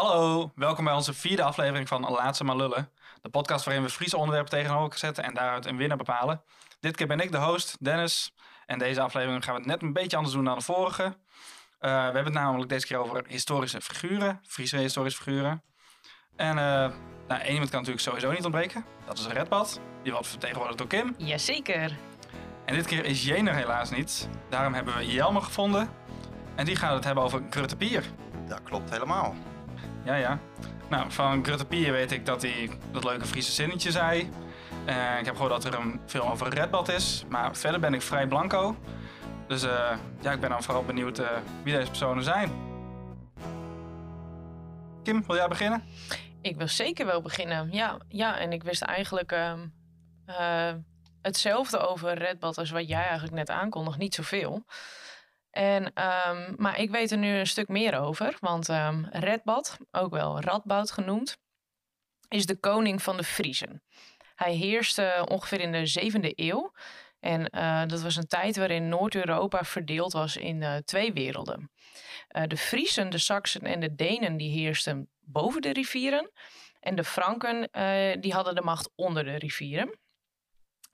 Hallo, welkom bij onze vierde aflevering van Laatste Maar Lullen. De podcast waarin we Friese onderwerpen tegenover zetten en daaruit een winnaar bepalen. Dit keer ben ik de host, Dennis. En deze aflevering gaan we het net een beetje anders doen dan de vorige. Uh, we hebben het namelijk deze keer over historische figuren, Friese historische figuren. En uh, nou, één iemand kan natuurlijk sowieso niet ontbreken. Dat is Redbad. Die wordt vertegenwoordigd door Kim. Jazeker. En dit keer is Jener helaas niet. Daarom hebben we Jelmer gevonden. En die gaat het hebben over Grutte Pier. Dat klopt helemaal. Ja, ja. Nou, van Grutte weet ik dat hij dat leuke Friese zinnetje zei. Uh, ik heb gehoord dat er een film over Redbad is. Maar verder ben ik vrij blanco. Dus uh, ja, ik ben dan vooral benieuwd uh, wie deze personen zijn. Kim, wil jij beginnen? Ik wil zeker wel beginnen. Ja, ja en ik wist eigenlijk uh, hetzelfde over Redbad als wat jij eigenlijk net aankondigt. Niet zoveel. En, um, maar ik weet er nu een stuk meer over. Want um, Redbad, ook wel Radboud genoemd, is de koning van de Friezen. Hij heerste ongeveer in de zevende eeuw. En uh, dat was een tijd waarin Noord-Europa verdeeld was in uh, twee werelden. Uh, de Friezen, de Saksen en de Denen die heersten boven de rivieren. En de Franken die hadden de macht onder de rivieren.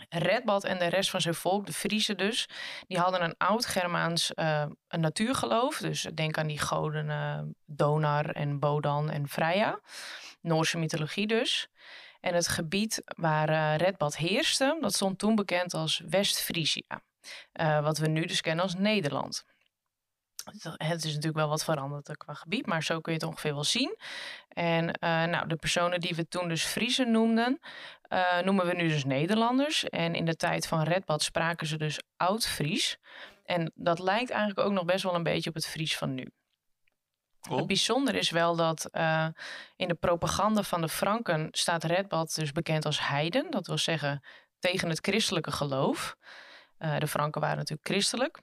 Redbad en de rest van zijn volk, de Friesen dus, die hadden een oud-Germaans uh, natuurgeloof. Dus denk aan die goden uh, Donar en Bodan en Freya. Noorse mythologie dus. En het gebied waar uh, Redbad heerste, dat stond toen bekend als West-Friesia. wat we nu dus kennen als Nederland. Het is natuurlijk wel wat veranderd qua gebied, maar zo kun je het ongeveer wel zien. En uh, nou, de personen die we toen dus Friesen noemden, uh, noemen we nu dus Nederlanders. En in de tijd van Redbad spraken ze dus Oud-Fries. En dat lijkt eigenlijk ook nog best wel een beetje op het Fries van nu. Cool. Het bijzondere is wel dat uh, in de propaganda van de Franken staat Redbad dus bekend als heiden. Dat wil zeggen tegen het christelijke geloof. de Franken waren natuurlijk christelijk.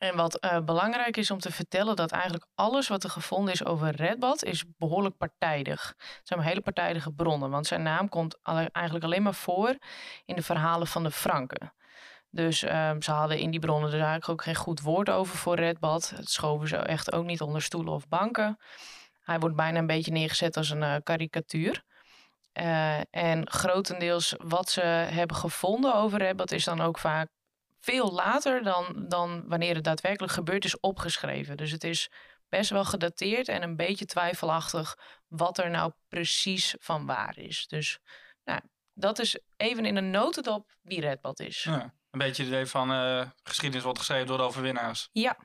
En wat uh, belangrijk is om te vertellen, dat eigenlijk alles wat er gevonden is over Redbad is behoorlijk partijdig. Het zijn hele partijdige bronnen, want zijn naam komt eigenlijk alleen maar voor in de verhalen van de Franken. Dus uh, ze hadden in die bronnen dus eigenlijk ook geen goed woord over voor Redbad. Het schoven ze echt ook niet onder stoelen of banken. Hij wordt bijna een beetje neergezet als een uh, karikatuur. en grotendeels wat ze hebben gevonden over Redbad is dan ook vaak veel later dan, dan wanneer het daadwerkelijk gebeurd is opgeschreven. Dus het is best wel gedateerd en een beetje twijfelachtig wat er nou precies van waar is. Dus nou, dat is even in een notendop wie Redbad is. Ja, een beetje het idee van uh, geschiedenis wordt geschreven door de overwinnaars. Ja,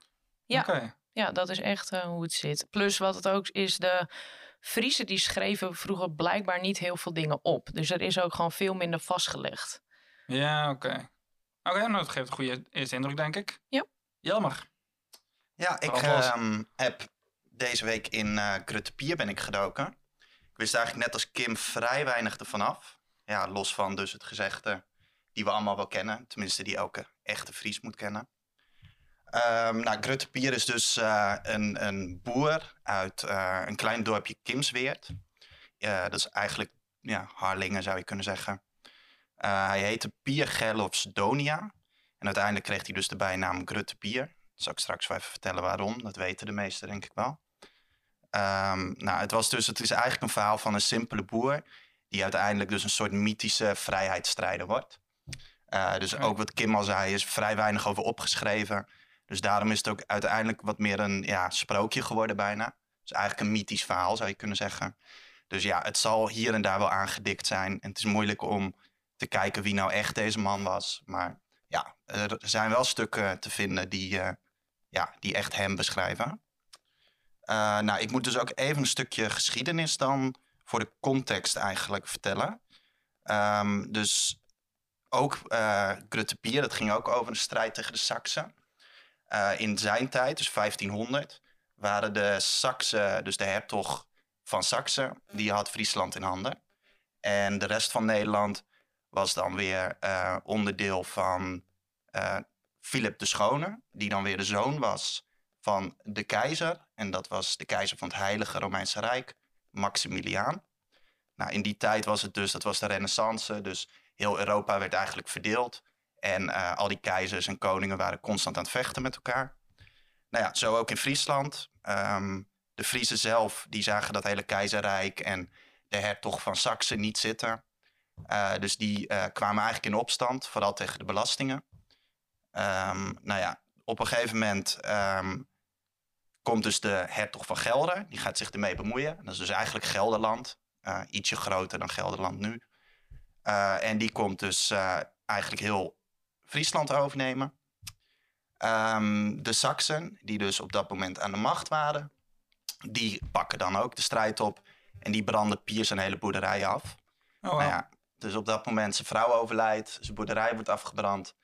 ja. Okay. ja dat is echt uh, hoe het zit. Plus wat het ook is, de Friesen die schreven vroeger blijkbaar niet heel veel dingen op. Dus er is ook gewoon veel minder vastgelegd. Ja, oké. Okay. Oké, okay, nou, dat geeft een goede eerste indruk, denk ik. Ja. Jelmer. Ja, ik um, heb deze week in uh, Pier ben ik gedoken. Ik wist eigenlijk net als Kim vrij weinig ervan af. Ja, los van dus het gezegde die we allemaal wel kennen. Tenminste, die elke echte Fries moet kennen. Um, nou, Pier is dus uh, een, een boer uit uh, een klein dorpje Kimsweert. dat is eigenlijk ja, Harlingen, zou je kunnen zeggen. Uh, hij heette Pier Gerlofs Donia. En uiteindelijk kreeg hij dus de bijnaam Grutte Pier. Dat zal ik straks wel even vertellen waarom. Dat weten de meesten denk ik wel. Um, nou, het, was dus, het is eigenlijk een verhaal van een simpele boer... die uiteindelijk dus een soort mythische vrijheidsstrijder wordt. Uh, dus ook wat Kim al zei, is vrij weinig over opgeschreven. Dus daarom is het ook uiteindelijk wat meer een ja, sprookje geworden bijna. Dus eigenlijk een mythisch verhaal zou je kunnen zeggen. Dus ja, het zal hier en daar wel aangedikt zijn. En het is moeilijk om te kijken wie nou echt deze man was. Maar ja, er zijn wel stukken te vinden die, uh, ja, die echt hem beschrijven. Uh, nou, ik moet dus ook even een stukje geschiedenis dan voor de context eigenlijk vertellen. Um, dus ook uh, Grutte Pier, dat ging ook over een strijd tegen de Saksen. in zijn tijd, dus 1500, waren de Saksen, dus de hertog van Saksen, die had Friesland in handen. En de rest van Nederland was dan weer uh, onderdeel van uh, Philip de Schone, die dan weer de zoon was van de keizer. En dat was de keizer van het Heilige Romeinse Rijk, Maximiliaan. Nou, in die tijd was het dus, dat was de renaissance, dus heel Europa werd eigenlijk verdeeld. En uh, al die keizers en koningen waren constant aan het vechten met elkaar. Nou ja, zo ook in Friesland. Um, de Friesen zelf, die zagen dat hele keizerrijk en de hertog van Saxe niet zitten. Uh, dus die uh, kwamen eigenlijk in opstand, vooral tegen de belastingen. Um, nou ja, op een gegeven moment um, komt dus de hertog van Gelder. Die gaat zich ermee bemoeien. Dat is dus eigenlijk Gelderland. Uh, ietsje groter dan Gelderland nu. en die komt dus eigenlijk heel Friesland overnemen. Um, de Saksen, die dus op dat moment aan de macht waren, die pakken dan ook de strijd op. En die branden Piers een hele boerderij af. Oh, wow. nou ja, dus op dat moment zijn vrouw overlijdt, zijn boerderij wordt afgebrand.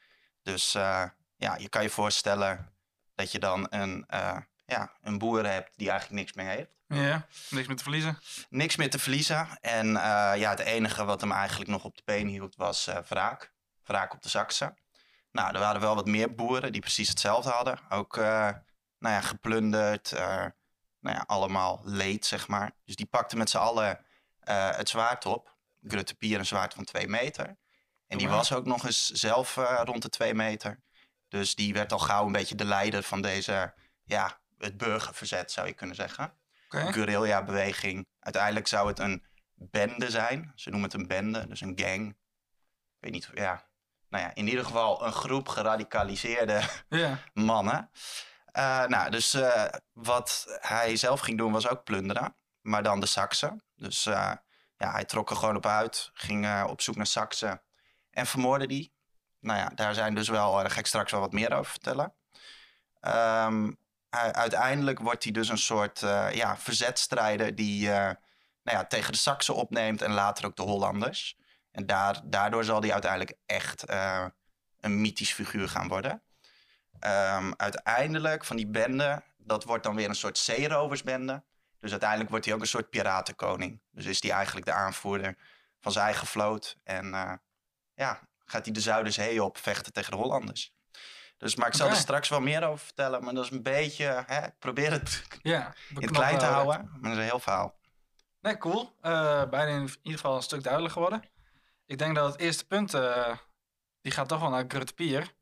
Dus uh, ja, je kan je voorstellen dat je dan een, uh, ja, een boer hebt die eigenlijk niks meer heeft. Ja, niks meer te verliezen. Niks meer te verliezen. En uh, ja, het enige wat hem eigenlijk nog op de been hield was wraak. Wraak op de Saksen. Nou, er waren wel wat meer boeren die precies hetzelfde hadden. Ook nou ja, geplunderd, nou ja, allemaal leed, zeg maar. Dus die pakten met z'n allen het zwaard op. Grutte Pier een zwaard van twee meter. En die was ook nog eens zelf uh, rond de twee meter. Dus die werd al gauw een beetje de leider van deze, ja, het burgerverzet zou je kunnen zeggen. Okay. Guerrilla-beweging. Uiteindelijk zou het een bende zijn. Ze noemen het een bende, dus een gang. Ik weet niet, ja. Nou ja, in ieder geval een groep geradicaliseerde yeah. mannen. Uh, nou, dus uh, wat hij zelf ging doen was ook plunderen. Maar dan de Saksen. Dus uh, ja, hij trok er gewoon op uit, ging uh, op zoek naar Saxe en vermoorde die. Nou ja, daar zijn dus wel, daar ga ik straks wel wat meer over vertellen. Hij, uiteindelijk wordt hij dus een soort uh, ja, verzetstrijder die nou ja, tegen de Saksen opneemt en later ook de Hollanders. En daar, daardoor zal hij uiteindelijk echt een mythisch figuur gaan worden. Um, uiteindelijk van die bende, dat wordt dan weer een soort zeeroversbende. Dus uiteindelijk wordt hij ook een soort piratenkoning. Dus is hij eigenlijk de aanvoerder van zijn eigen vloot. En uh, ja, gaat hij de Zuiderzee op vechten tegen de Hollanders. Dus, maar ik zal okay. er straks wel meer over vertellen. Maar dat is een beetje... Hè, ik probeer het ja, in het klein te houden. Maar dat is een heel verhaal. Nee, cool. Uh, bijna in ieder geval een stuk duidelijk geworden. Ik denk dat het eerste punt... Uh, die gaat toch wel naar Grutte Pier.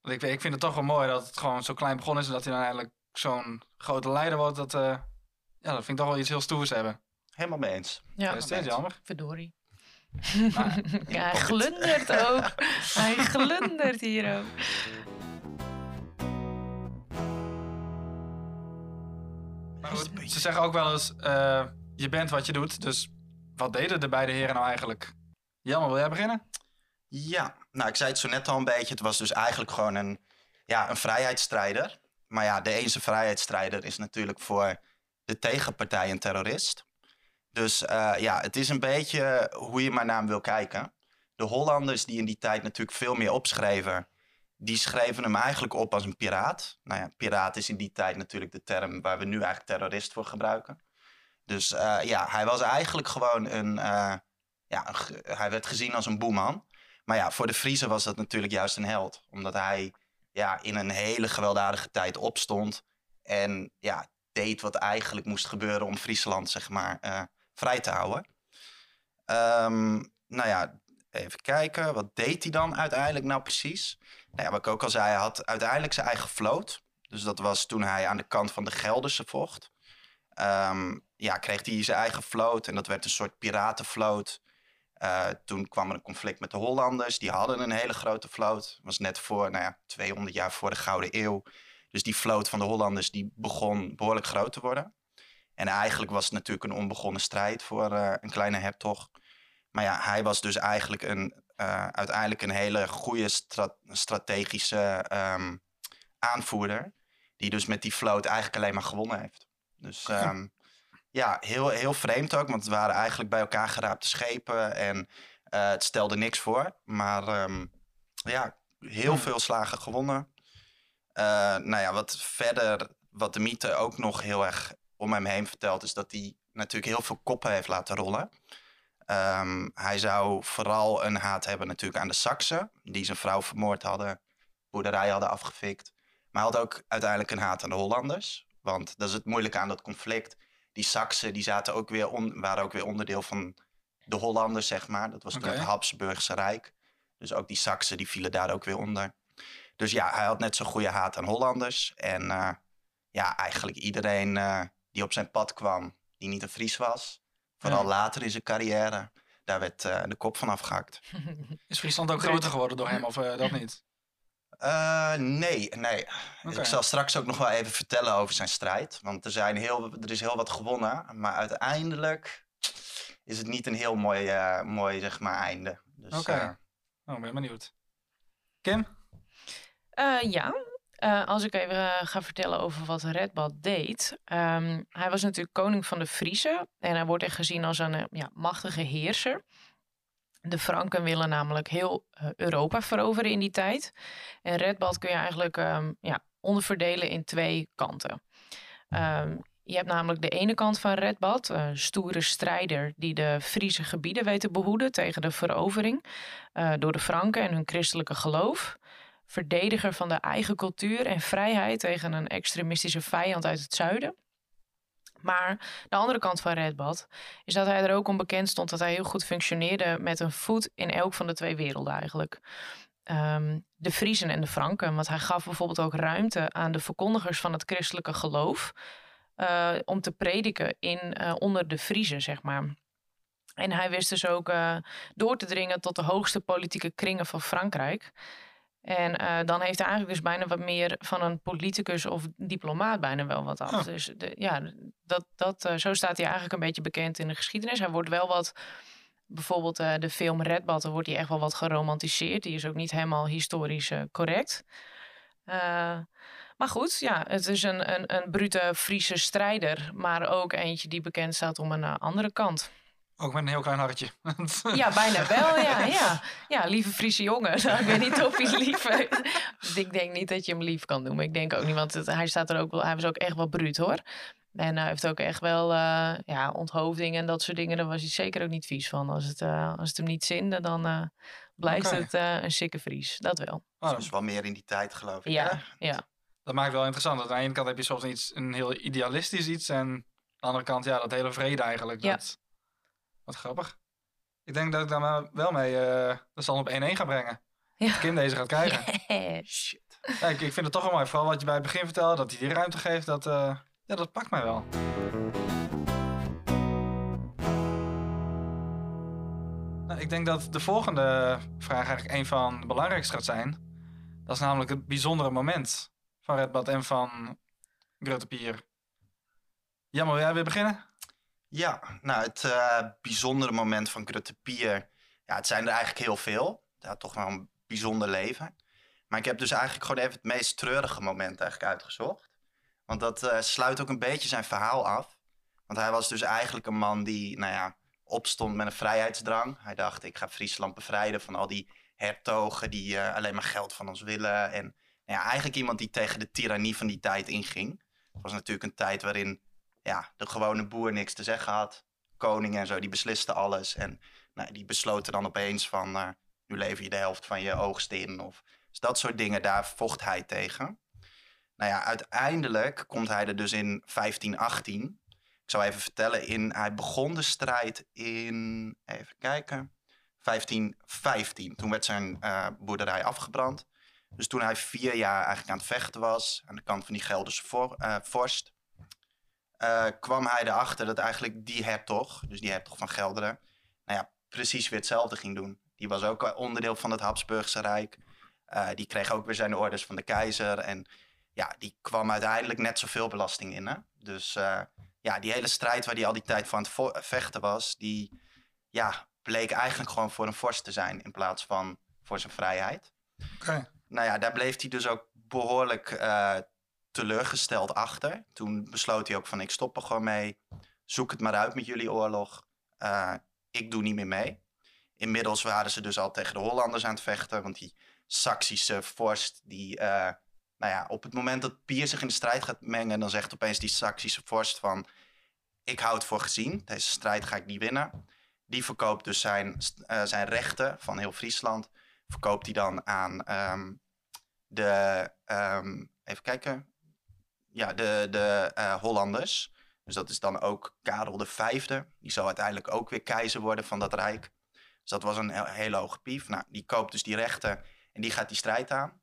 Want ik, ik vind het toch wel mooi dat het gewoon zo klein begonnen is... en dat hij dan eigenlijk zo'n grote leider wordt... dat ja, dat vind ik toch wel iets heel stoers hebben. Helemaal mee eens. Ja, dat is steeds jammer. Verdorie. Maar, ja, hij glundert ook. hij glundert hier ook. Maar goed, ze zeggen ook wel eens, uh, je bent wat je doet. Dus wat deden de beide heren nou eigenlijk? Jan, wil jij beginnen? Ja, nou ik zei het zo net al een beetje. Het was dus eigenlijk gewoon een, ja, een vrijheidsstrijder. Maar ja, de ene vrijheidsstrijder is natuurlijk voor de tegenpartij een terrorist. Dus uh, ja, het is een beetje hoe je maar naar wil kijken. De Hollanders die in die tijd natuurlijk veel meer opschreven, die schreven hem eigenlijk op als een piraat. Nou ja, piraat is in die tijd natuurlijk de term waar we nu eigenlijk terrorist voor gebruiken. Dus uh, ja, hij was eigenlijk gewoon een, uh, ja, hij werd gezien als een boeman. Maar ja, voor de Friese was dat natuurlijk juist een held. Omdat hij ja, in een hele gewelddadige tijd opstond. En ja, deed wat eigenlijk moest gebeuren om Friesland, zeg maar, uh, vrij te houden. Um, nou ja, even kijken. Wat deed hij dan uiteindelijk nou precies? Nou ja, wat ik ook al zei, hij had uiteindelijk zijn eigen vloot. Dus dat was toen hij aan de kant van de Gelderse vocht. Um, ja, kreeg hij zijn eigen vloot en dat werd een soort piratenvloot. Uh, toen kwam er een conflict met de Hollanders. Die hadden een hele grote vloot. Was net voor, nou ja, 200 jaar voor de Gouden Eeuw. Dus die vloot van de Hollanders die begon behoorlijk groot te worden. En eigenlijk was het natuurlijk een onbegonnen strijd voor uh, een kleine hertog. Maar ja, hij was dus eigenlijk een, uh, uiteindelijk een hele goede stra strategische um, aanvoerder. Die dus met die vloot eigenlijk alleen maar gewonnen heeft. Dus um, ja, heel, heel vreemd ook, want het waren eigenlijk bij elkaar geraapte schepen. En uh, het stelde niks voor. Maar um, ja, heel veel slagen gewonnen. Uh, nou ja, wat verder, wat de mythe ook nog heel erg om hem heen vertelt, is dat hij natuurlijk heel veel koppen heeft laten rollen. Um, hij zou vooral een haat hebben natuurlijk aan de Saksen, die zijn vrouw vermoord hadden, boerderij hadden afgefikt. Maar hij had ook uiteindelijk een haat aan de Hollanders. Want dat is het moeilijke aan dat conflict. Die Saksen die zaten ook weer on, waren ook weer onderdeel van de Hollanders, zeg maar. Dat was okay. toen het Habsburgse Rijk. Dus ook die Saksen die vielen daar ook weer onder. Dus ja, hij had net zo'n goede haat aan Hollanders. En uh, ja, eigenlijk iedereen uh, die op zijn pad kwam, die niet een Fries was. Vooral Ja. later in zijn carrière. Daar werd eh, de kop van afgehakt. Is Friesland ook groter geworden door hem of eh, dat niet? Eh, nee, nee. Ik zal straks ook nog wel even vertellen over zijn strijd. Want er, zijn heel, er is heel wat gewonnen. Maar uiteindelijk is het niet een heel mooi, eh, mooi zeg maar, einde. Dus, Oké. eh, Oh, ik ben benieuwd. Kim? Eh, ja, Eh, als ik even eh, ga vertellen over wat Redbad deed. Ehm, hij was natuurlijk koning van de Friezen. En hij wordt echt gezien als een ja, machtige heerser. De Franken willen namelijk heel Europa veroveren in die tijd. En Redbad kun je eigenlijk ehm, ja, onderverdelen in twee kanten. Ehm, je hebt namelijk de ene kant van Redbad, een stoere strijder die de Friese gebieden weet te behoeden tegen de verovering door de Franken en hun christelijke geloof verdediger van de eigen cultuur en vrijheid tegen een extremistische vijand uit het zuiden. Maar de andere kant van Redbad is dat hij er ook om bekend stond dat hij heel goed functioneerde met een voet in elk van de twee werelden eigenlijk. Ehm, de Friezen en de Franken. Want hij gaf bijvoorbeeld ook ruimte aan de verkondigers van het christelijke geloof eh, om te prediken in, eh, onder de Friezen, zeg maar. En hij wist dus ook eh, door te dringen tot de hoogste politieke kringen van Frankrijk. En eh, dan heeft hij eigenlijk dus bijna wat meer van een politicus of diplomaat bijna wel wat af. Oh. Dus de, ja, dat, dat, eh, zo staat hij eigenlijk een beetje bekend in de geschiedenis. Hij wordt wel wat, bijvoorbeeld eh, de film Redbad, dan wordt hij echt wel wat geromantiseerd. Die is ook niet helemaal historisch correct. Maar goed, ja, het is een, een, een brute Friese strijder, maar ook eentje die bekend staat om een andere kant. Ook met een heel klein hartje. Ja, bijna wel, ja. Ja, ja lieve Friese jongen. Nou, ik weet niet of hij lief... ik denk niet dat je hem lief kan noemen. Ik denk ook niet, want het- hij, staat er ook wel, hij was ook echt wel bruut, hoor. En hij heeft ook echt wel eh, ja, onthoofding en dat soort dingen. Daar was hij zeker ook niet vies van. Als het, eh, als het hem niet zinde, dan eh, blijft het eh, een sikke Fries. Dat wel. Oh, dat is wel meer in die tijd, geloof ik. Ja, hè? ja. dat maakt het wel interessant. Aan de ene kant heb je soms iets, een heel idealistisch iets. En aan de andere kant, ja, dat hele vrede eigenlijk. Ja. Dat, wat grappig. Ik denk dat ik daar wel mee eh de stand op 1-1 ga brengen. Ja. Dat Kim deze gaat krijgen. Shit. Ja, ik, ik vind het toch wel mooi. Vooral wat je bij het begin vertelde, dat hij die ruimte geeft. Dat, eh, ja, dat pakt mij wel. Nou, ik denk dat de volgende vraag eigenlijk een van de belangrijkste gaat zijn. Dat is namelijk het bijzondere moment van Redbad en van Grutte Pier. Jammer, wil jij weer beginnen? Ja, nou, het eh, bijzondere moment van Grutte Pier. Ja, het zijn er eigenlijk heel veel. Ja, toch wel een bijzonder leven. Maar ik heb dus eigenlijk gewoon even het meest treurige moment eigenlijk uitgezocht. Want dat eh, sluit ook een beetje zijn verhaal af. Want hij was dus eigenlijk een man die, nou ja, opstond met een vrijheidsdrang. Hij dacht, ik ga Friesland bevrijden van al die hertogen die eh, alleen maar geld van ons willen. En nou ja, eigenlijk iemand die tegen de tirannie van die tijd inging. Het was natuurlijk een tijd waarin ja, de gewone boer niks te zeggen had. Koning en zo, die beslisten alles. En nou, die besloten dan opeens van, eh, nu lever je de helft van je oogst in. Of, dus dat soort dingen, daar vocht hij tegen. Nou ja, uiteindelijk komt hij er dus in 1518. Ik zal even vertellen, in, hij begon de strijd in, even kijken, 1515. Toen werd zijn eh, boerderij afgebrand. Dus toen hij vier jaar eigenlijk aan het vechten was, aan de kant van die Gelderse eh, vorst, eh, kwam hij erachter dat eigenlijk die hertog, dus die hertog van Gelderen, nou ja, precies weer hetzelfde ging doen. Die was ook onderdeel van het Habsburgse Rijk. Eh, die kreeg ook weer zijn orders van de keizer. En ja, die kwam uiteindelijk net zoveel belasting in. Hè? Dus eh, ja, die hele strijd waar hij al die tijd van het vechten was, die ja, bleek eigenlijk gewoon voor een vorst te zijn in plaats van voor zijn vrijheid. Oké. Nou ja, daar bleef hij dus ook behoorlijk eh, teleurgesteld achter. Toen besloot hij ook van ik stop er gewoon mee. Zoek het maar uit met jullie oorlog. Eh, ik doe niet meer mee. Inmiddels waren ze dus al tegen de Hollanders aan het vechten. Want die Saksische vorst, die, eh, nou ja, op het moment dat Pier zich in de strijd gaat mengen, dan zegt opeens die Saksische vorst van, ik hou het voor gezien, deze strijd ga ik niet winnen. Die verkoopt dus zijn, eh, zijn rechten van heel Friesland, verkoopt hij dan aan ehm, de, ehm, even kijken, ja, de, de eh, Hollanders. Dus dat is dan ook Karel Vijfde. Die zal uiteindelijk ook weer keizer worden van dat rijk. Dus dat was een he- hele hoge pief. Nou, die koopt dus die rechten en die gaat die strijd aan.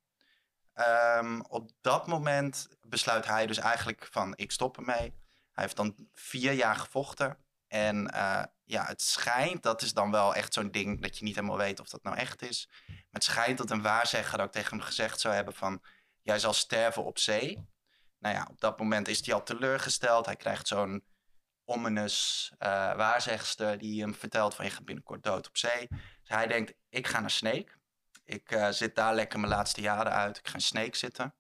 Ehm, op dat moment besluit hij dus eigenlijk van ik stop ermee. Hij heeft dan vier jaar gevochten. En eh, ja, het schijnt, dat is dan wel echt zo'n ding dat je niet helemaal weet of dat nou echt is. Maar het schijnt dat een waarzegger ook tegen hem gezegd zou hebben van... Jij zal sterven op zee. Nou ja, op dat moment is hij al teleurgesteld. Hij krijgt zo'n ominous uh, waarzegster die hem vertelt van je gaat binnenkort dood op zee. Dus hij denkt, ik ga naar Snake. Ik uh, zit daar lekker mijn laatste jaren uit. Ik ga in Snake zitten.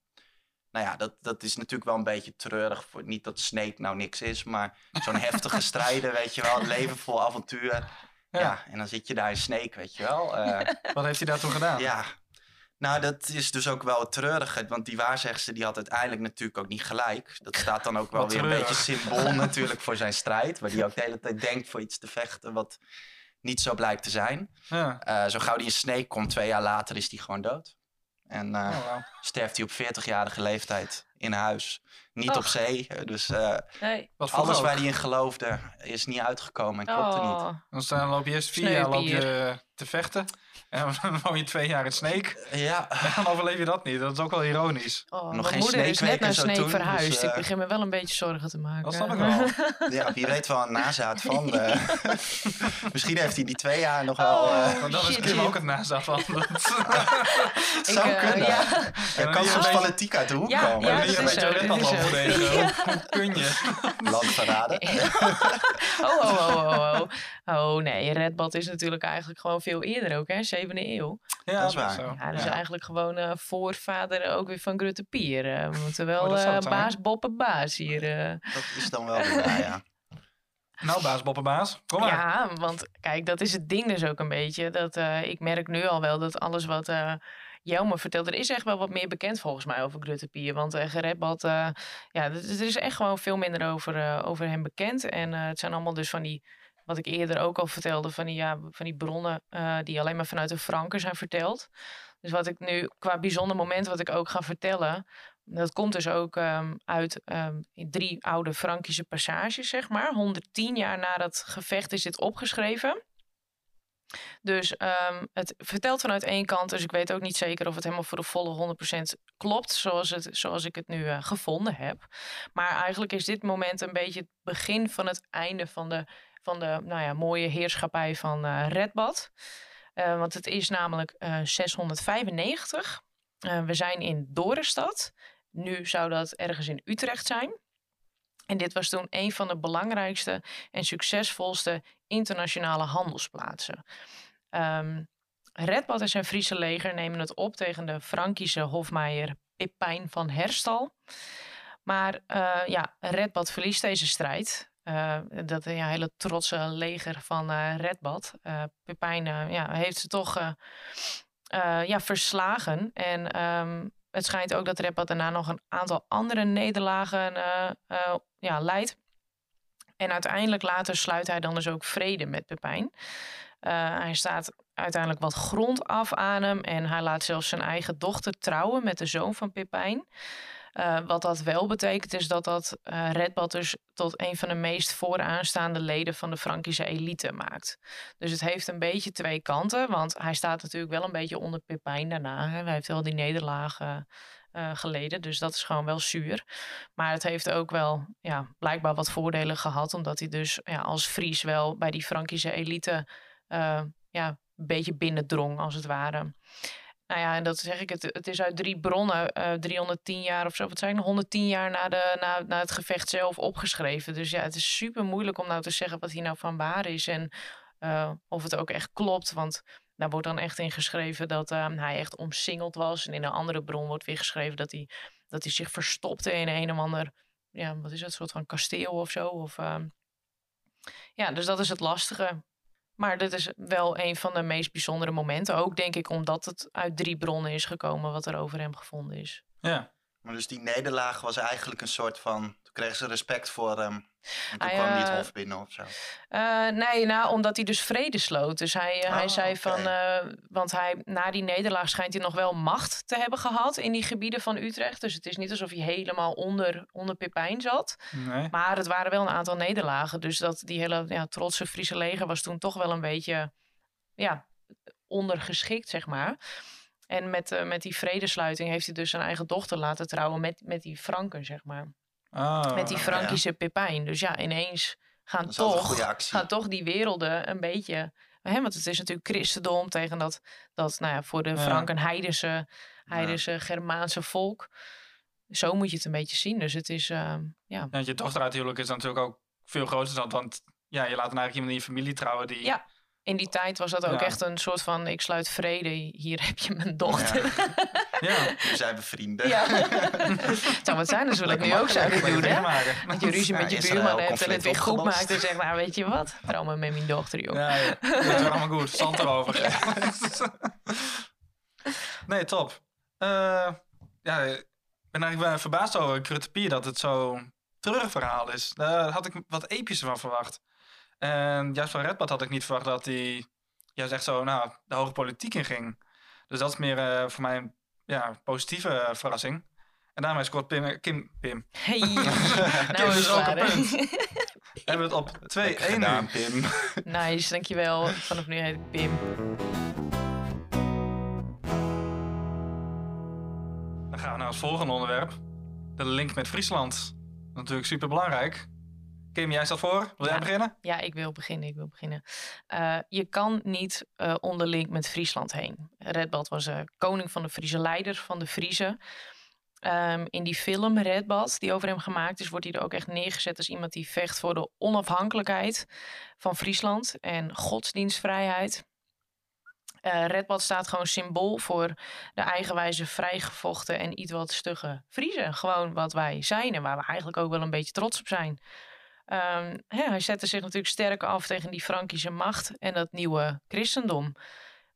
Nou ja, dat, dat is natuurlijk wel een beetje treurig. Voor, niet dat Snake nou niks is, maar zo'n heftige strijder, weet je wel. Leven vol avontuur. Ja. ja. en dan zit je daar in Snake, weet je wel. Uh, Wat heeft hij daar toen gedaan? Ja, nou, dat is dus ook wel het treurige. Want die waarzegster die had uiteindelijk natuurlijk ook niet gelijk. Dat staat dan ook wel weer een beetje symbool natuurlijk voor zijn strijd. Waar hij ook de hele tijd denkt voor iets te vechten wat niet zo blijkt te zijn. Ja. Uh, zo gauw die in Snake komt, twee jaar later is hij gewoon dood. En uh, oh, wow. sterft hij op 40-jarige leeftijd in huis. Niet Och. op zee. Dus uh, nee. alles waar hij in geloofde is niet uitgekomen en klopte oh. niet. Dan loop je eerst vier jaar loop je te vechten. En dan woon je twee jaar in Sneek. Ja. En dan overleef je dat niet. Dat is ook wel ironisch. Oh, Nog geen moeder is net naar Sneek verhuisd. Dus, uh, ik begin me wel een beetje zorgen te maken. Dat snap ik wel. ja, wie weet wel een nazaat van. Misschien heeft hij die twee jaar nog wel... Uh, maar dan is Kim ook het nazaat van. Het zou ik, kunnen. Ja. Er kan soms fanatiek uit de hoek ja, komen. Ja, dat is zo. Dit is zo. Hoe kun je? Land verraden. oh, oh, oh, oh, oh. Oh nee, Redbad is natuurlijk eigenlijk gewoon veel eerder ook, hè? Zevende eeuw. Ja, dat is waar. Zo. Ja, dus ja. eigenlijk gewoon uh, voorvader ook weer van Grutte Pier. Uh, we moeten wel uh, baas Boppe Baas hier. Dat is dan wel waar, ja. Nou, baas Boppe Baas, kom maar. Ja, want kijk, dat is het ding dus ook een beetje. Dat ik merk nu al wel dat alles wat Jelme vertelt. Er is echt wel wat meer bekend volgens mij over Gruttepier. Want uh, uh, ja, er is echt gewoon veel minder over, uh, over hem bekend. En het zijn allemaal dus van die, wat ik eerder ook al vertelde, van die, ja, van die bronnen die alleen maar vanuit de Franken zijn verteld. Dus wat ik nu qua bijzonder moment wat ik ook ga vertellen, dat komt dus ook um, uit um, drie oude Frankische passages, zeg maar. 110 jaar na dat gevecht is dit opgeschreven. Dus um, het vertelt vanuit één kant, dus ik weet ook niet zeker of het helemaal voor de volle 100% klopt, zoals, het, zoals ik het nu uh, gevonden heb. Maar eigenlijk is dit moment een beetje het begin van het einde van de, van de nou ja, mooie heerschappij van uh, Redbad. Uh, want het is namelijk 695. we zijn in Dorenstad. Nu zou dat ergens in Utrecht zijn. En dit was toen een van de belangrijkste en succesvolste internationale handelsplaatsen. Um, Redbad en zijn Friese leger nemen het op tegen de Frankische hofmeier Pipijn van Herstal. Maar uh, ja, Redbad verliest deze strijd. Uh, dat ja, hele trotse leger van uh, Redbad. Pipijn ja, heeft ze toch ja, verslagen. En um, het schijnt ook dat Redbad daarna nog een aantal andere nederlagen ja, leidt. En uiteindelijk later sluit hij dan dus ook vrede met Pepijn. Uh, hij staat uiteindelijk wat grond af aan hem en hij laat zelfs zijn eigen dochter trouwen met de zoon van Pepijn. Uh, wat dat wel betekent is dat dat uh, Redbad dus tot een van de meest vooraanstaande leden van de Frankische elite maakt. Dus het heeft een beetje twee kanten, want hij staat natuurlijk wel een beetje onder Pepijn daarna. Hè. Hij heeft wel die nederlagen uh, geleden. Dus dat is gewoon wel zuur. Maar het heeft ook wel ja, blijkbaar wat voordelen gehad. Omdat hij dus ja, als Fries wel bij die Frankische elite ja, een beetje binnendrong, als het ware. Nou ja, en dat zeg ik, het, het is uit drie bronnen, uh, 310 jaar of zo, wat zijn 110 jaar na, de, na, na het gevecht zelf opgeschreven. Dus ja, het is super moeilijk om nou te zeggen wat hier nou van waar is en uh, of het ook echt klopt. Want daar wordt dan echt in geschreven dat uh, hij echt omsingeld was. En in een andere bron wordt weer geschreven dat hij, dat hij zich verstopte in een of ander, ja, wat is het, soort van kasteel of zo. Of, ja, dus dat is het lastige. Maar dit is wel een van de meest bijzondere momenten. Ook denk ik omdat het uit drie bronnen is gekomen wat er over hem gevonden is. Ja. Maar dus die nederlaag was eigenlijk een soort van. Toen kregen ze respect voor hem. En toen ah, kwam hij het hof binnen of zo? Uh, nee, nou, omdat hij dus vrede sloot. Dus hij, oh, hij zei van. Uh, want hij, na die nederlaag schijnt hij nog wel macht te hebben gehad in die gebieden van Utrecht. Dus het is niet alsof hij helemaal onder, onder Pipijn zat. Nee. Maar het waren wel een aantal nederlagen. Dus dat die hele ja, trotse Friese leger was toen toch wel een beetje. Ja, ondergeschikt, zeg maar. En met, uh, met die vredesluiting heeft hij dus zijn eigen dochter laten trouwen met, met die Franken, zeg maar. Oh, met die. Frankische Pepijn. Dus ja, ineens gaan toch, gaan toch die werelden een beetje... Hè, want het is natuurlijk christendom tegen dat, dat nou ja, voor de. Franken heidense, heidense Germaanse volk. Zo moet je het een beetje zien. Dus het is, ehm, ja. Want je dochter uithuwelijk is natuurlijk ook veel groter dan... Want ja, je laat dan eigenlijk iemand in je familie trouwen die... Ja. In die tijd was dat ook Ja. echt een soort van, ik sluit vrede, hier heb je mijn dochter. Ja. Nu zijn we vrienden. Ja. het zou wat zijn we dat Lekker nu ook zouden doen, hè? Dat je ruzie Ja, met je buurman hebt en het weer goed opgelost. maakt en zegt, nou weet je wat, trouw maar met mijn dochter, joh. Ja, ja. Dat is allemaal goed. Zand erover. nee, top. Eh, ja, ik ben eigenlijk wel verbaasd over Krutte dat het zo'n treurig verhaal is. Daar had ik wat epischer van verwacht. En juist van Redbad had ik niet verwacht dat hij juist echt zo nou, de hoge politiek in ging. Dus dat is meer eh, voor mij een ja, positieve eh, verrassing. En daarmee scoort Pim, Kim, Pim. Hey, Kim nou is is ook een punt. Hebben we het op 2-1 Lekker gedaan, nu. Pim. Nice, dankjewel. Vanaf nu heet ik Pim. Dan gaan we naar het volgende onderwerp. De link met Friesland. Natuurlijk super belangrijk. Kim, jij staat voor. Wil jij Ja. beginnen? Ja, ik wil beginnen, ik wil beginnen. Eh, je kan niet eh onderlink met Friesland heen. Redbad was eh, koning van de Friese leiders van de Friese. Ehm, in die film Redbad, die over hem gemaakt is, wordt hij er ook echt neergezet als iemand die vecht voor de onafhankelijkheid van Friesland en godsdienstvrijheid. Redbad staat gewoon symbool voor de eigenwijze, vrijgevochten en iets wat stugge Friesen. Gewoon wat wij zijn en waar we eigenlijk ook wel een beetje trots op zijn. Ehm, hij zette zich natuurlijk sterk af tegen die Frankische macht en dat nieuwe christendom.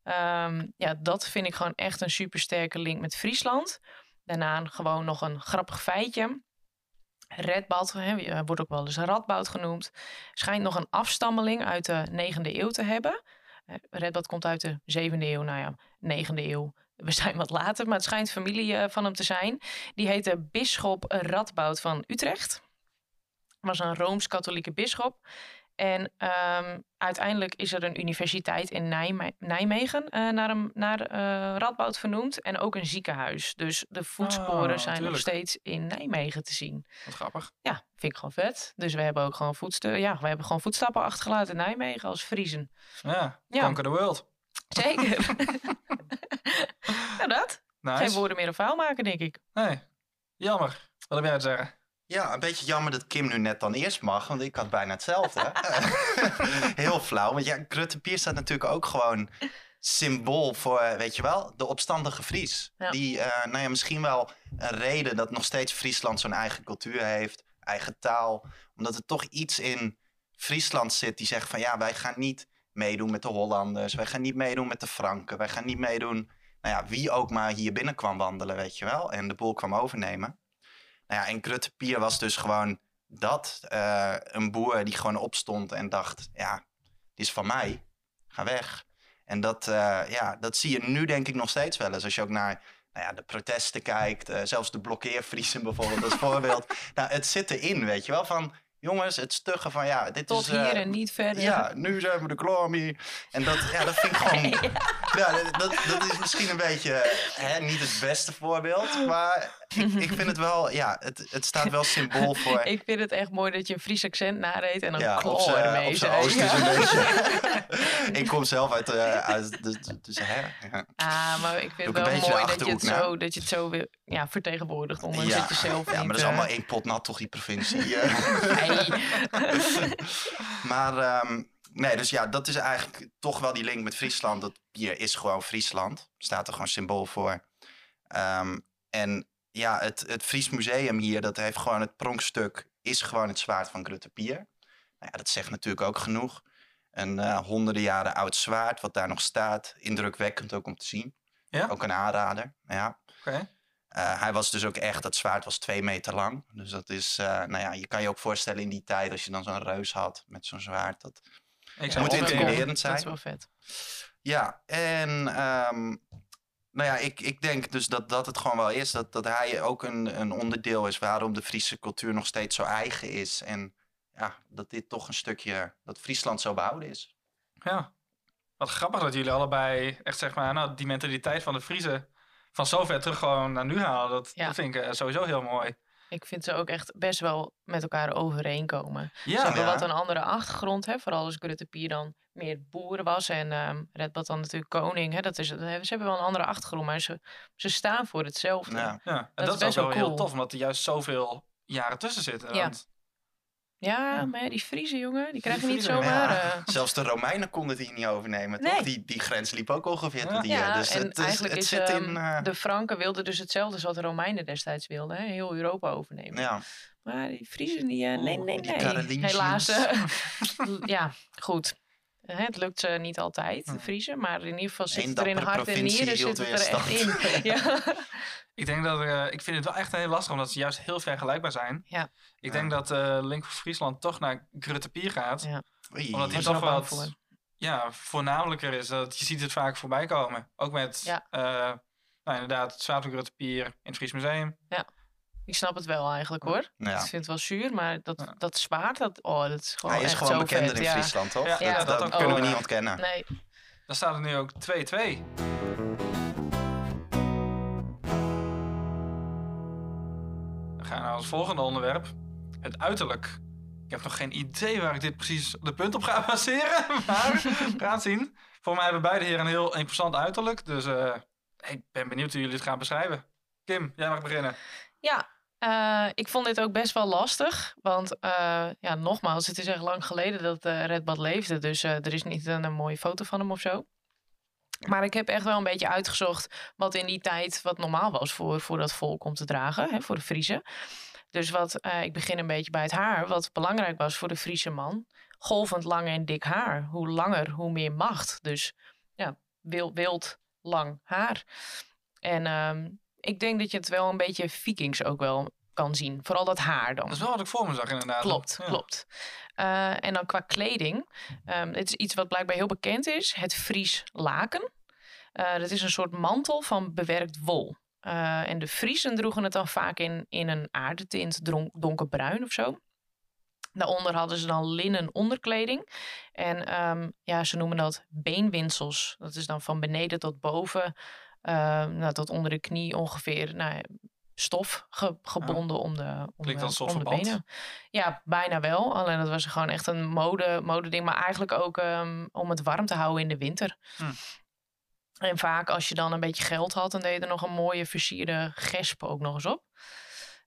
Ehm, ja, dat vind ik gewoon echt een supersterke link met Friesland. Daarna gewoon nog een grappig feitje. Redbad, eh, wordt ook wel eens Radboud genoemd, schijnt nog een afstammeling uit de 9e eeuw te hebben. Eh, Redbad komt uit de 7e eeuw, nou ja, 9e eeuw. We zijn wat later, maar het schijnt familie eh, van hem te zijn. Die heette Bisschop Radboud van Utrecht was een Rooms-Katholieke bisschop. En ehm, uiteindelijk is er een universiteit in Nijme- Nijmegen eh, naar, hem, naar eh, Radboud vernoemd. En ook een ziekenhuis. Dus de voetsporen Oh, zijn nog steeds in Nijmegen te zien. Wat grappig. Ja, vind ik gewoon vet. Dus we hebben ook gewoon, voetste ja, we hebben gewoon voetstappen achtergelaten in Nijmegen als Friesen. Ja, Ja. conquer the world. Zeker. nou dat. Geen Nice. woorden meer een vuil maken, denk ik. Nee, jammer. Wat heb jij te zeggen? Ja, een beetje jammer dat Kim nu net dan eerst mag, want ik had bijna hetzelfde. Heel flauw, want ja, Krutte Pier staat natuurlijk ook gewoon symbool voor, eh, weet je wel, de opstandige Fries. Ja. Die, eh, nou ja, misschien wel een reden dat nog steeds Friesland zo'n eigen cultuur heeft, eigen taal. Omdat er toch iets in Friesland zit die zegt van ja, wij gaan niet meedoen met de Hollanders, wij gaan niet meedoen met de Franken, wij gaan niet meedoen, nou ja, wie ook maar hier binnen kwam wandelen, weet je wel, en de boel kwam overnemen. Nou ja, en Krutte Pier was dus gewoon dat. eh, een boer die gewoon opstond en dacht, ja, dit is van mij. Ga weg. En dat, eh, ja, dat zie je nu denk ik nog steeds wel eens. Als je ook naar nou ja, de protesten kijkt. eh, zelfs de blokkeervriezen bijvoorbeeld als voorbeeld. Nou, het zit erin, weet je wel. Van, jongens, het stuggen van, ja, dit Tot is... eh, hier en niet verder. ja, nu zijn we de klaar mee. En dat, ja, dat vind ik gewoon... ja. dat, dat is misschien een beetje hè, niet het beste voorbeeld. Maar ik, ik vind het wel... Ja, het, het staat wel symbool voor... Ik vind het echt mooi dat je een Fries accent nadeed en een ja, ermee op zijn oost is een beetje... ik kom zelf uit... eh uit dus, hè, ja. Ah, maar ik vind het wel mooi dat je, het zo, dat je het zo wil, ja, vertegenwoordigt. Ondanks ja, dat je zelf ja, maar dat is eh, allemaal één pot nat toch, die provincie. Maar ehm, nee, dus ja, dat is eigenlijk toch wel die link met Friesland. Dat bier is gewoon Friesland. Staat er gewoon symbool voor. Ehm, en ja, het, het Fries Museum hier, dat heeft gewoon het pronkstuk, is gewoon het zwaard van Grutte Pier. Nou ja, dat zegt natuurlijk ook genoeg. Een eh, honderden jaren oud zwaard, wat daar nog staat. Indrukwekkend ook om te zien. Ja? Ook een aanrader, ja. Oké. Eh, hij was dus ook echt, dat zwaard was twee meter lang. Dus dat is, eh, nou ja, je kan je ook voorstellen in die tijd, als je dan zo'n reus had met zo'n zwaard. Dat... Ik Moet intimiderend Dat zijn. is wel vet. Ja, en ehm, nou ja, ik, ik denk dus dat dat het gewoon wel is. Dat, dat hij ook een, een onderdeel is waarom de Friese cultuur nog steeds zo eigen is. En ja, dat dit toch een stukje, dat Friesland zo behouden is. Ja. Wat grappig dat jullie allebei echt zeg maar, nou, die mentaliteit van de Friese van zo ver terug gewoon naar nu halen. Dat, Ja. dat vind ik eh, sowieso heel mooi. Ik vind ze ook echt best wel met elkaar overeenkomen. Ze hebben Ja. wat een andere achtergrond, hè? vooral als Grutte Pier dan meer boeren was en Redbad dan natuurlijk koning. Hè? Dat is, hebben, ze hebben wel een andere achtergrond, maar ze, ze staan voor hetzelfde. Ja. ja. En Dat dat, is ook wel wel heel cool. tof, omdat er juist zoveel jaren tussen zitten. Ja. Want Ja, maar ja, die Friese jongen, die krijgen niet Friese, zomaar... Ja, eh, Zelfs de Romeinen konden die niet overnemen, Nee. toch? Die, die grens liep ook ongeveer tot hier. ja, dus en het, eigenlijk het is zit ehm, in... eh, de Franken wilden dus hetzelfde als wat de Romeinen destijds wilden. Hè? Heel Europa overnemen. ja. Maar die Friesen, die, eh, nee, Oeh, nee, die nee. Helaas. ja, goed. Hè, het lukt ze niet altijd, de Hmm. Friesen. Maar in ieder geval zit Eén het er in hart en nieren zit het er echt in. ja. ik denk dat eh, ik vind het wel echt heel lastig, omdat ze juist heel vergelijkbaar zijn. Ja. Ik Ja. denk dat eh Link voor Friesland toch naar Grutte Pier gaat. Ja. Oei. Omdat hij toch wat ja, voornamelijker is. Dat je ziet het vaak voorbij komen. Ook met Ja. eh, nou, inderdaad het Zwaard Grutte Pier in het Fries Museum. Ik snap het wel eigenlijk hoor. Ja. Ik vind het wel zuur, maar dat, Ja. dat zwaard, dat, oh, dat is gewoon Hij is echt gewoon zo bekender vet. in ja. Friesland, toch? Ja, ja, dat, dat kunnen we niet ontkennen. Nee, Dan staat het nu ook 2-2. Dan gaan we naar het volgende onderwerp. Het uiterlijk. Ik heb nog geen idee waar ik dit precies de punt op ga baseren. Maar we gaan het zien. Voor mij hebben beide heren een heel interessant uiterlijk. Dus eh, ik ben benieuwd hoe jullie het gaan beschrijven. Kim, jij mag beginnen. Ja, eh, ik vond dit ook best wel lastig. Want eh, ja, nogmaals, het is echt lang geleden dat eh Redbad leefde. Dus er is niet een, een mooie foto van hem of zo. Maar ik heb echt wel een beetje uitgezocht wat in die tijd wat normaal was voor, voor dat volk om te dragen, hè, voor de Friese. Dus wat, ik begin een beetje bij het haar. Wat belangrijk was voor de Friese man. Golvend lang en dik haar. Hoe langer, hoe meer macht. Dus ja, wild, wild lang haar. En ehm, ik denk dat je het wel een beetje vikings ook wel kan zien. Vooral dat haar dan. Dat is wel wat ik voor me zag inderdaad. Klopt, Ja. klopt. Eh, en dan qua kleding. ehm het is iets wat blijkbaar heel bekend is. Het Fries laken. Eh, dat is een soort mantel van bewerkt wol. Eh, en de Friesen droegen het dan vaak in, in een aardetint, donkerbruin of zo. Daaronder hadden ze dan linnen onderkleding. En ehm, ja, ze noemen dat beenwinsels. Dat is dan van beneden tot boven, nou, tot onder de knie ongeveer. Nou, stof ge- gebonden om de, om Klinkt als om de benen. Ja, bijna wel. Alleen dat was gewoon echt een mode, mode ding. Maar eigenlijk ook ehm, om het warm te houden in de winter. Hm. En vaak als je dan een beetje geld had, dan deed je er nog een mooie versierde gesp ook nog eens op.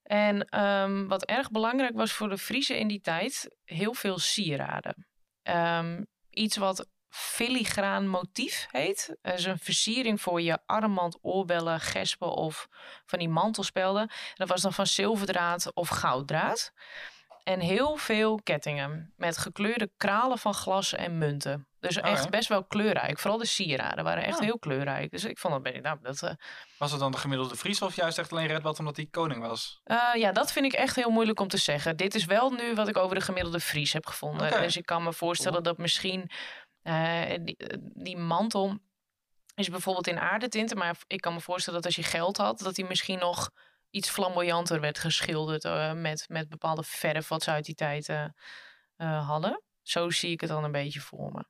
En ehm, wat erg belangrijk was voor de Friese in die tijd, heel veel sieraden. Ehm, iets wat filigraan motief heet. Dat is een versiering voor je armband, oorbellen, gespen of van die mantelspelden. Dat was dan van zilverdraad of gouddraad. En heel veel kettingen met gekleurde kralen van glas en munten. Dus Oh, echt ja. best wel kleurrijk. Vooral de sieraden waren echt Ah. heel kleurrijk. Dus ik vond dat, ben- nou, dat, eh, Was het dan de gemiddelde Fries of juist echt alleen Redbad omdat hij koning was? Eh, ja, dat vind ik echt heel moeilijk om te zeggen. Dit is wel nu wat ik over de gemiddelde Fries heb gevonden. Dus ik kan me voorstellen Cool. dat misschien die, die mantel is bijvoorbeeld in aardetinten. Maar ik kan me voorstellen dat als je geld had, dat die misschien nog iets flamboyanter werd geschilderd eh, met, met bepaalde verf wat ze uit die tijd eh, eh, hadden. Zo zie ik het dan een beetje voor me.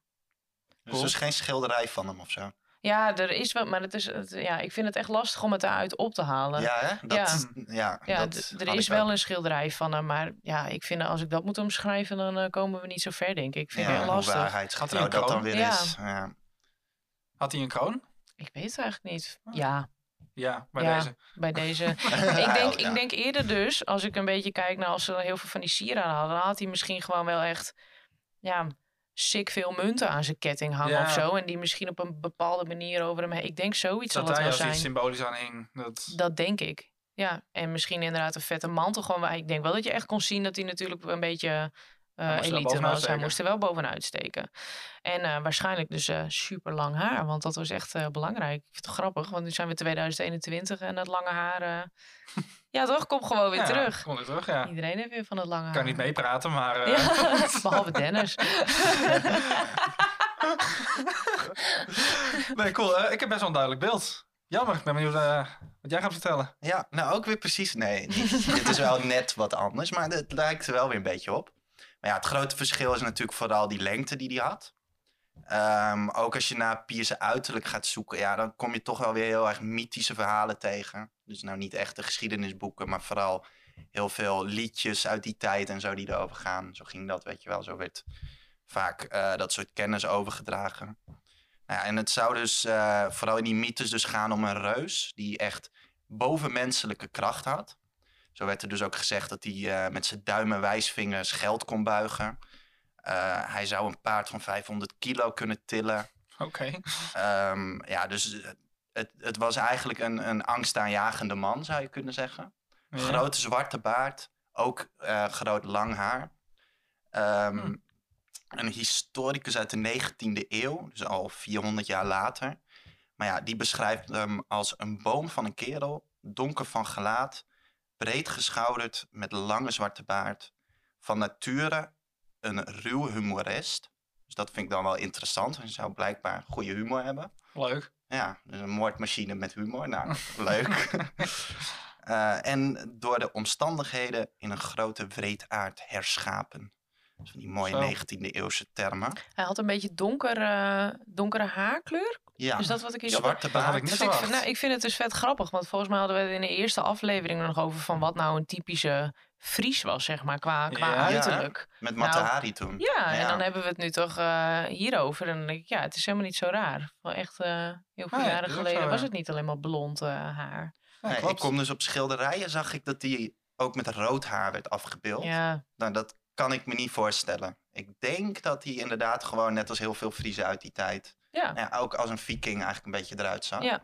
Dus er is geen schilderij van hem of zo. Ja, er is wel, maar het is, het, ja, ik vind het echt lastig om het daaruit op te halen. Ja, hè? Dat, ja. Ja, dat d- er is wel ook. een schilderij van hem, maar ja, ik vind als ik dat moet omschrijven, dan eh, komen we niet zo ver, denk ik. Ik vind Ja, het heel lastig. Had hij een dat dan weer Ja. is. Ja. Had hij een kroon? Ik weet het eigenlijk niet. Ah. Ja, Ja, bij Ja. deze. bij deze. ik, Ja, denk, ja. ik denk eerder dus, als ik een beetje kijk naar als ze heel veel van die sieraden hadden, dan had hij misschien gewoon wel echt, ja, sick veel munten aan zijn ketting hangen Ja. of zo. En die misschien op een bepaalde manier over hem heen. Ik denk zoiets zal Dat het daar wel zijn. iets symbolisch aan hing. Dat... Dat denk ik. Ja, en misschien inderdaad een vette mantel. Gewoon, ik denk wel dat je echt kon zien dat hij natuurlijk een beetje wel elite was. Hij moest er wel bovenuit steken. En eh, waarschijnlijk dus eh, super lang haar, want dat was echt belangrijk. Ik vind het grappig, want nu zijn we 2021 en dat lange haar... ja, toch? Komt gewoon weer ja, terug. Komt weer terug, ja. Iedereen heeft weer van het lange haar. Ik kan niet meepraten, maar... eh, Ja, behalve Dennis. nee, cool. Ik heb best wel een duidelijk beeld. Jammer, ik ben benieuwd eh, wat jij gaat vertellen. Ja, nou ook weer precies. Nee, niet. dit is wel net wat anders, maar het lijkt er wel weer een beetje op. Maar ja, het grote verschil is natuurlijk vooral die lengte die hij had. Ehm, ook als je naar Pierse uiterlijk gaat zoeken, ja, dan kom je toch wel weer heel erg mythische verhalen tegen. Dus nou niet echte geschiedenisboeken, maar vooral heel veel liedjes uit die tijd en zo die erover gaan. Zo ging dat, weet je wel. Zo werd vaak eh, dat soort kennis overgedragen. Nou ja, en het zou dus eh, vooral in die mythes dus gaan om een reus die echt bovenmenselijke kracht had. Zo werd er dus ook gezegd dat hij eh, met zijn duim en wijsvingers geld kon buigen. Eh, hij zou een paard van 500 kilo kunnen tillen. Oké. Ehm, ja, dus eh, het, het was eigenlijk een, een angstaanjagende man, zou je kunnen zeggen. Ja. Grote zwarte baard, ook eh, groot lang haar. Ehm, Hm. Een historicus uit de 19e eeuw, dus al 400 jaar later. Maar ja, die beschrijft hem als een boom van een kerel, donker van gelaat, breed geschouderd met lange zwarte baard. Van nature een ruw humorist. Dus dat vind ik dan wel interessant. Hij zou blijkbaar goede humor hebben. Leuk. Ja, dus een moordmachine met humor. Nou, leuk. Eh, en door de omstandigheden in een grote wreedaard herschapen. Dus van die mooie Zo. 19e eeuwse termen. Hij had een beetje donker, eh, donkere haarkleur. Ja, Is dat wat ik hier zwarte ik baard. niet Dat ik, nou, ik vind het dus vet grappig, want volgens mij hadden we het in de eerste aflevering er nog over van wat nou een typische Fries was, zeg maar, qua, qua Ja. uiterlijk. Met Nou, Matahari toen. Ja, en dan hebben we het nu toch eh, hierover. En dan denk ik, ja, het is helemaal niet zo raar. Wel echt eh, heel veel Nee, jaren geleden zo, was het niet alleen maar blond eh, haar. Ja, Nee, ik kom dus op schilderijen, zag ik dat die ook met rood haar werd afgebeeld. Ja, Nou, dat kan ik me niet voorstellen. Ik denk dat hij inderdaad gewoon, net als heel veel Friesen uit die tijd, ja. nou ja, ook als een viking eigenlijk een beetje eruit zag. Ja.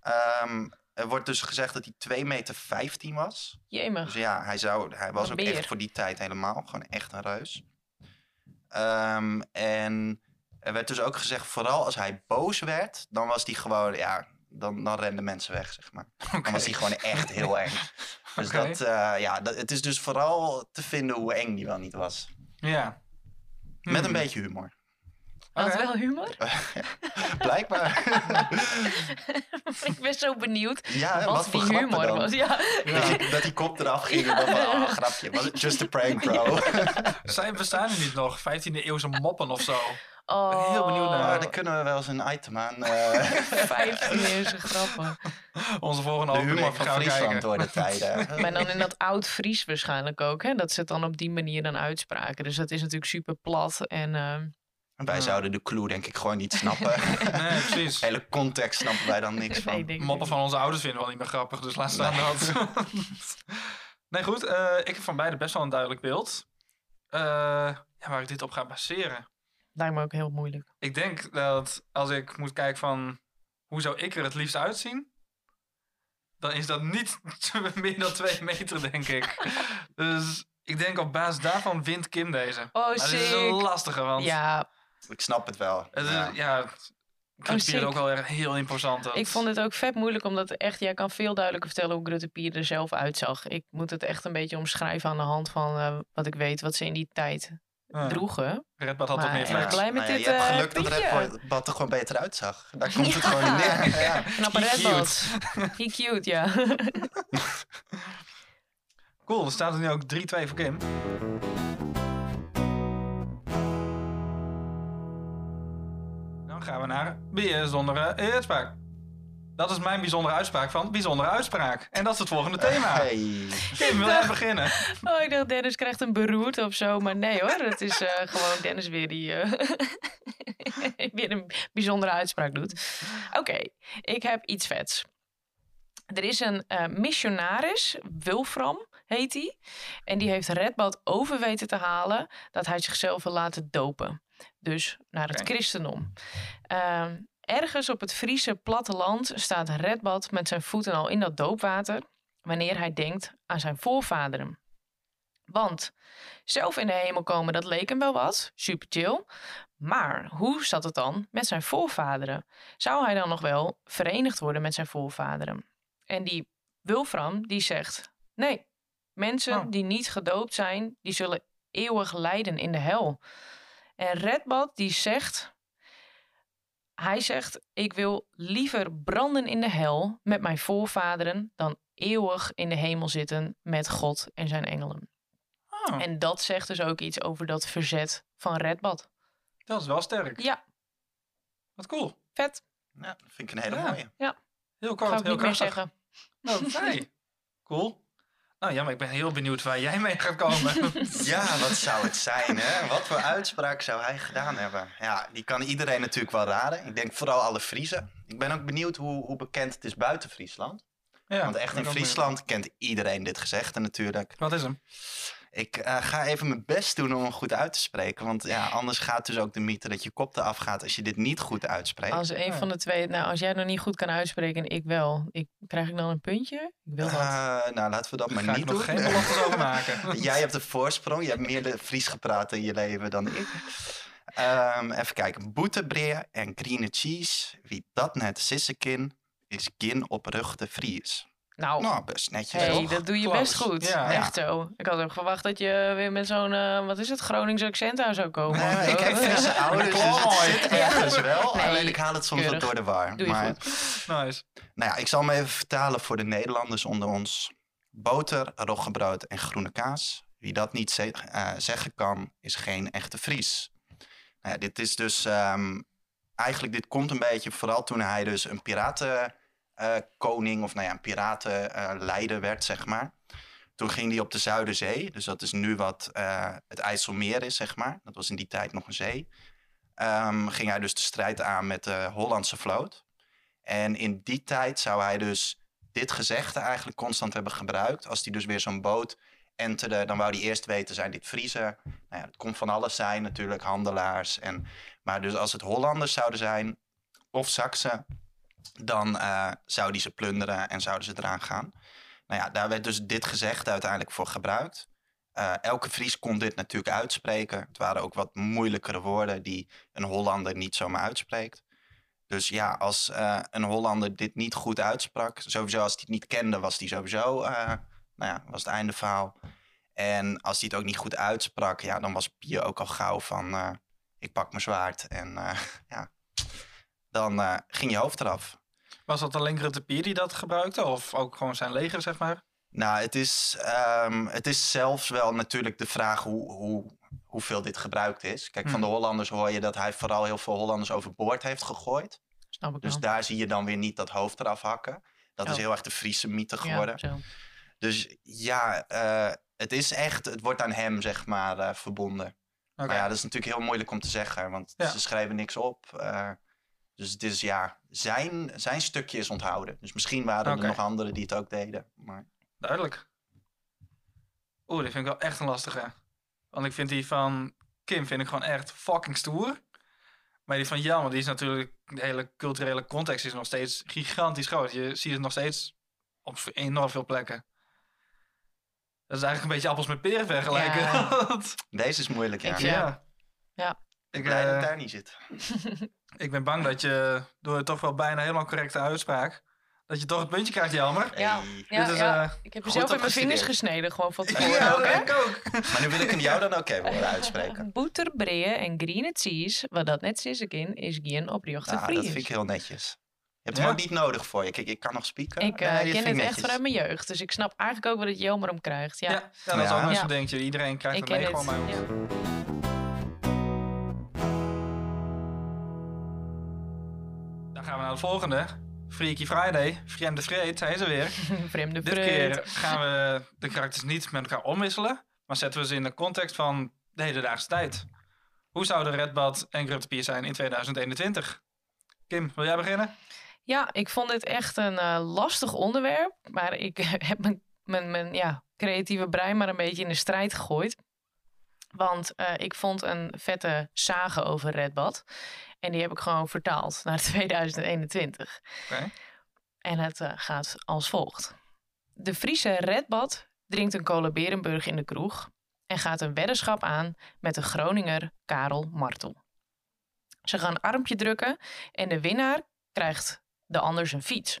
Ehm, er wordt dus gezegd dat hij 2 meter 15 was. Jemig. Dus ja, hij, zou, hij was ook echt voor die tijd helemaal gewoon echt een reus. Ehm, en er werd dus ook gezegd, vooral als hij boos werd, dan was hij gewoon, ja, dan, dan renden mensen weg, zeg maar. Dan was hij gewoon echt heel eng. Dus dat, eh, ja, dat, het is dus vooral te vinden hoe eng die wel niet was. Ja. Met een Hmm. beetje humor. Had Oké. wel humor. Blijkbaar. ik ben zo benieuwd ja, wat, wat voor die humor dan? was. Ja. Ja. Dat, die, dat die kop eraf ging en dan van, oh, grapje. Was het just a prank, bro? Zijn bestaan er niet nog 15e eeuwse moppen of zo? Oh, heel benieuwd naar. Maar daar kunnen we wel eens een item aan. eh, 15 eerste grappen. Onze volgende de humor van Friesland door de tijden. Maar dan in dat oud-Fries waarschijnlijk ook. Hè? Dat ze het dan op die manier dan uitspraken. Dus dat is natuurlijk super plat. En ehm, Wij zouden de clue denk ik gewoon niet snappen. Nee, precies. Hele context snappen wij dan niks van. nee, Moppen van onze ouders vinden we wel niet meer grappig, dus laat staan Nee. dat. nee, goed. eh, ik heb van beide best wel een duidelijk beeld. Eh, ja, waar ik dit op ga baseren. Lijkt me ook heel moeilijk. Ik denk dat als ik moet kijken van hoe zou ik er het liefst uitzien, dan is dat niet meer dan twee meter, denk ik. Dus ik denk op basis daarvan wint Kim deze. Oh, Maar is een lastige, want Ja, Ik snap het wel. het is, Ja. ja, ik vind sick. ook wel erg heel imposant. dat- ik vond het ook vet moeilijk. Omdat echt, jij kan veel duidelijker vertellen hoe Grutte Pier er zelf uitzag. Ik moet het echt een beetje omschrijven aan de hand van eh, wat ik weet. Wat ze in die tijd droegen. Red Bad had wat Maar meer ik ben blij met Nou ja, dit je hebt geluk dat puntje. Red Bad er gewoon beter uitzag. Daar komt het gewoon in neer. Ja. Knappe He redbad. He cute, ja. Cool, dan staat er nu ook 3-2 voor Kim. Gaan we naar bijzondere uitspraak. Dat is mijn bijzondere uitspraak van bijzondere uitspraak. En dat is het volgende thema. Hey. Kim, wil jij beginnen? Oh, ik dacht Dennis krijgt een beroerte of zo. Maar nee hoor, het is eh, gewoon Dennis weer die eh, weer een bijzondere uitspraak doet. Oké, ik heb iets vets. Er is een eh, missionaris, Wilfram heet hij. En die heeft Redbad over weten te halen dat hij zichzelf wil laten dopen. Dus naar het christendom. Ehm, ergens op het Friese platteland staat Redbad met zijn voeten al in dat doopwater wanneer hij denkt aan zijn voorvaderen. Want zelf in de hemel komen, dat leek hem wel wat, super chill. Maar hoe zat het dan met zijn voorvaderen? Zou hij dan nog wel verenigd worden met zijn voorvaderen? En die Wilfram, die zegt, nee, mensen Oh. die niet gedoopt zijn, die zullen eeuwig lijden in de hel. En Redbad, die zegt, hij zegt, ik wil liever branden in de hel met mijn voorvaderen dan eeuwig in de hemel zitten met God en zijn engelen. Oh, En dat zegt dus ook iets over dat verzet van Redbad. dat is wel sterk. Ja, Wat cool. vet. Ja, dat vind ik een hele Ja. mooie. Heel Ga kort, heel niet meer krachtig. zeggen. Oh, nee. Cool. Nou ja, maar ik ben heel benieuwd waar jij mee gaat komen. Ja, wat zou het zijn, hè? Wat voor uitspraak zou hij gedaan hebben? Ja, die kan iedereen natuurlijk wel raden. Ik denk vooral alle Friesen. Ik ben ook benieuwd hoe, hoe bekend het is buiten Friesland. ja, Want echt in Friesland kent iedereen dit gezegde natuurlijk. Wat is hem? Ik eh, ga even mijn best doen om hem goed uit te spreken. Want ja, anders gaat dus ook de mythe dat je kop eraf gaat als je dit niet goed uitspreekt. Als een Ja. van de twee, nou als jij het nog niet goed kan uitspreken en ik wel, ik, krijg ik dan een puntje? Ik wil dat. Eh, nou, laten we dat maar Ga ik niet nog doen. geen beloftes over maken. Jij hebt de voorsprong. Je hebt meer de Fries gepraat in je leven dan ik. Ehm, even kijken. Boetebreer en green cheese. Wie dat net sissekin, is gin opruchte Fries. Nou, Nou, best netjes. hey, toch? dat doe je best goed. Ja. Echt zo. Ik had ook verwacht dat je weer met zo'n, eh, wat is het, Gronings accent aan zou komen. Nee, ik heb. Friese ouders, dus het zit ergens wel. Nee, alleen ik haal het soms wat door de war. Doe je maar, goed. Nice. Nou ja, ik zal me even vertalen voor de Nederlanders onder ons. Boter, roggebrood en groene kaas. Wie dat niet ze- eh, zeggen kan, is geen echte Fries. Nou ja, dit is dus... ehm, eigenlijk, dit komt een beetje vooral toen hij dus een piratenkoning... of nou ja, een piratenleider werd, zeg maar. Toen ging hij op de Zuiderzee. Dus dat is nu wat eh, het IJsselmeer is, zeg maar. Dat was in die tijd nog een zee. Ehm, ging hij dus de strijd aan met de Hollandse vloot. En in die tijd zou hij dus dit gezegde eigenlijk constant hebben gebruikt. Als hij dus weer zo'n boot enterde, dan wou hij eerst weten, zijn dit Friesen? Nou ja, het kon van alles zijn natuurlijk, handelaars. En, maar dus als het Hollanders zouden zijn, of Saksen, dan eh zou die ze plunderen en zouden ze eraan gaan. Nou ja, daar werd dus dit gezegde uiteindelijk voor gebruikt. Eh, elke Fries kon dit natuurlijk uitspreken. Het waren ook wat moeilijkere woorden die een Hollander niet zomaar uitspreekt. Dus ja, als eh, een Hollander dit niet goed uitsprak, sowieso als hij het niet kende, was hij sowieso, nou ja, was het einde verhaal. En als hij het ook niet goed uitsprak, ja, dan was Pier ook al gauw van, ik pak mijn zwaard. En ja, dan eh, ging je hoofd eraf. Was dat alleen Rutte Pier die dat gebruikte? Of ook gewoon zijn leger, zeg maar? Nou, het is, ehm, het is zelfs wel natuurlijk de vraag hoe, hoe, hoeveel dit gebruikt is. Kijk, van Hmm. de Hollanders hoor je dat hij vooral heel veel Hollanders overboord heeft gegooid. Snap ik Dus wel. daar zie je dan weer niet dat hoofd eraf hakken. Dat is heel erg de Friese mythe Ja, geworden. zo. Dus ja, eh, het is echt, het wordt aan hem zeg maar eh, verbonden. Oké. Maar ja, dat is natuurlijk heel moeilijk om te zeggen, want Ja. ze schrijven niks op. eh, dus het is ja, zijn, zijn stukje is onthouden. Dus misschien waren er nog anderen die het ook deden. Maar Duidelijk. Oeh, dit vind ik wel echt een lastige. Want ik vind die van Kim vind ik gewoon echt fucking stoer. Maar die van Jan, die is natuurlijk... De hele culturele context is nog steeds gigantisch groot. Je ziet het nog steeds op enorm veel plekken. Dat is eigenlijk een beetje appels met peren vergelijken. Ja. deze is moeilijk, ja. Ja. Ik, blij dat eh, ik daar niet zit. ik ben bang dat je door het toch wel bijna helemaal correcte uitspraak... dat je toch het puntje krijgt, Jelmer. Ja. Hey. Ja, Dit is, ja. eh, Ik heb zelf in mijn vingers gesneden, gewoon van tevoren Ja, ook, ik ook. Maar nu wil ik hem jou dan ook even horen uitspreken. Boeterbreeën en green cheese, wat dat net is in, is geen oprechte Ja, dat vind ik heel netjes. Je hebt Ja? hem ook niet nodig voor je. Kijk, ik kan nog spieken. Ik eh, Nee, ken vind het ik echt vanuit mijn jeugd, dus ik snap eigenlijk ook wel dat Jelmer hem krijgt. Ja, Ja, ja, dat is ook Ja. zo'n dingetje. Iedereen krijgt ik het ken mee het. gewoon bij ons. Naar de volgende. Freaky Friday. Vreemde Vreed, is er weer. Vreemde Dit vreed. keer gaan we de karakters niet met elkaar omwisselen. Maar zetten we ze in de context van de hedendaagse tijd. Hoe zouden Redbad en Gruttepier zijn in 2021? Kim, wil jij beginnen? Ja, ik vond dit echt een eh, lastig onderwerp. Maar ik heb mijn, mijn, mijn ja, creatieve brein maar een beetje in de strijd gegooid. Want eh, ik vond een vette sage over Redbad. En die heb ik gewoon vertaald naar 2021. Oké. En het eh, gaat als volgt. De Friese Redbad drinkt een Cola Berenburg in de kroeg en gaat een weddenschap aan met de Groninger Karel Martel. Ze gaan armpje drukken en de winnaar krijgt de ander zijn fiets.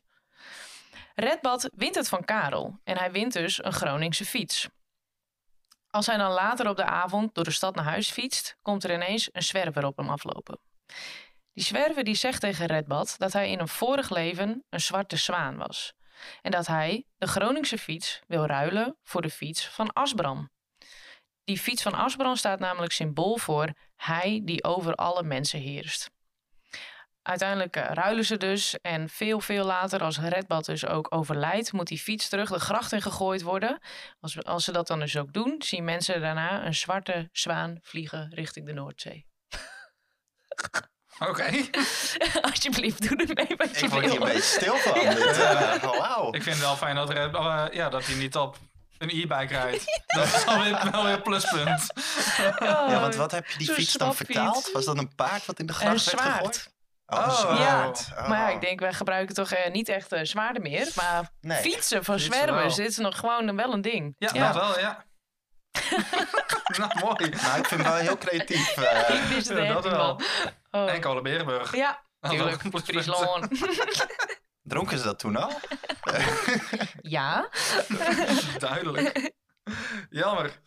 Redbad wint het van Karel en hij wint dus een Groningse fiets. Als hij dan later op de avond door de stad naar huis fietst, komt er ineens een zwerver op hem aflopen. Die zwerver die zegt tegen Redbad dat hij in een vorig leven een zwarte zwaan was. En dat hij de Groningse fiets wil ruilen voor de fiets van Asbram. Die fiets van Asbram staat namelijk symbool voor hij die over alle mensen heerst. Uiteindelijk eh, ruilen ze dus. En veel, veel later, als Redbad dus ook overlijdt, moet die fiets terug de gracht in gegooid worden. Als, als ze dat dan dus ook doen, zien mensen daarna een zwarte zwaan vliegen richting de Noordzee. Oké. Alsjeblieft, doe er mee wat je Ik word hier wil. een beetje stil van. Ja. Dit, oh. Ik vind het wel fijn dat, er, eh, ja, dat hij niet op een e-bike rijdt. Dat is alweer wel weer een pluspunt. Ja, want wat heb je die fiets dan vertaald? Was dat een paard wat in de gracht werd gegooid? Oh, Oh. Ja, maar ja, Oh. ik denk, wij gebruiken toch eh, niet echt eh, zwaarden meer. Maar Nee. fietsen van Fietsen zwervers, wel. is nog gewoon wel een ding. Ja, ja. dat wel, ja. nou, mooi. Nou, ik vind het wel heel creatief. eh. Ik wist het Ja, echt dat niet, wel. man. Oh. En Kolenberenburg. Ja, Dat is tuurlijk. ook een pluspunt. Friesland. Dronken ze dat toen al? ja. Duidelijk. Jammer.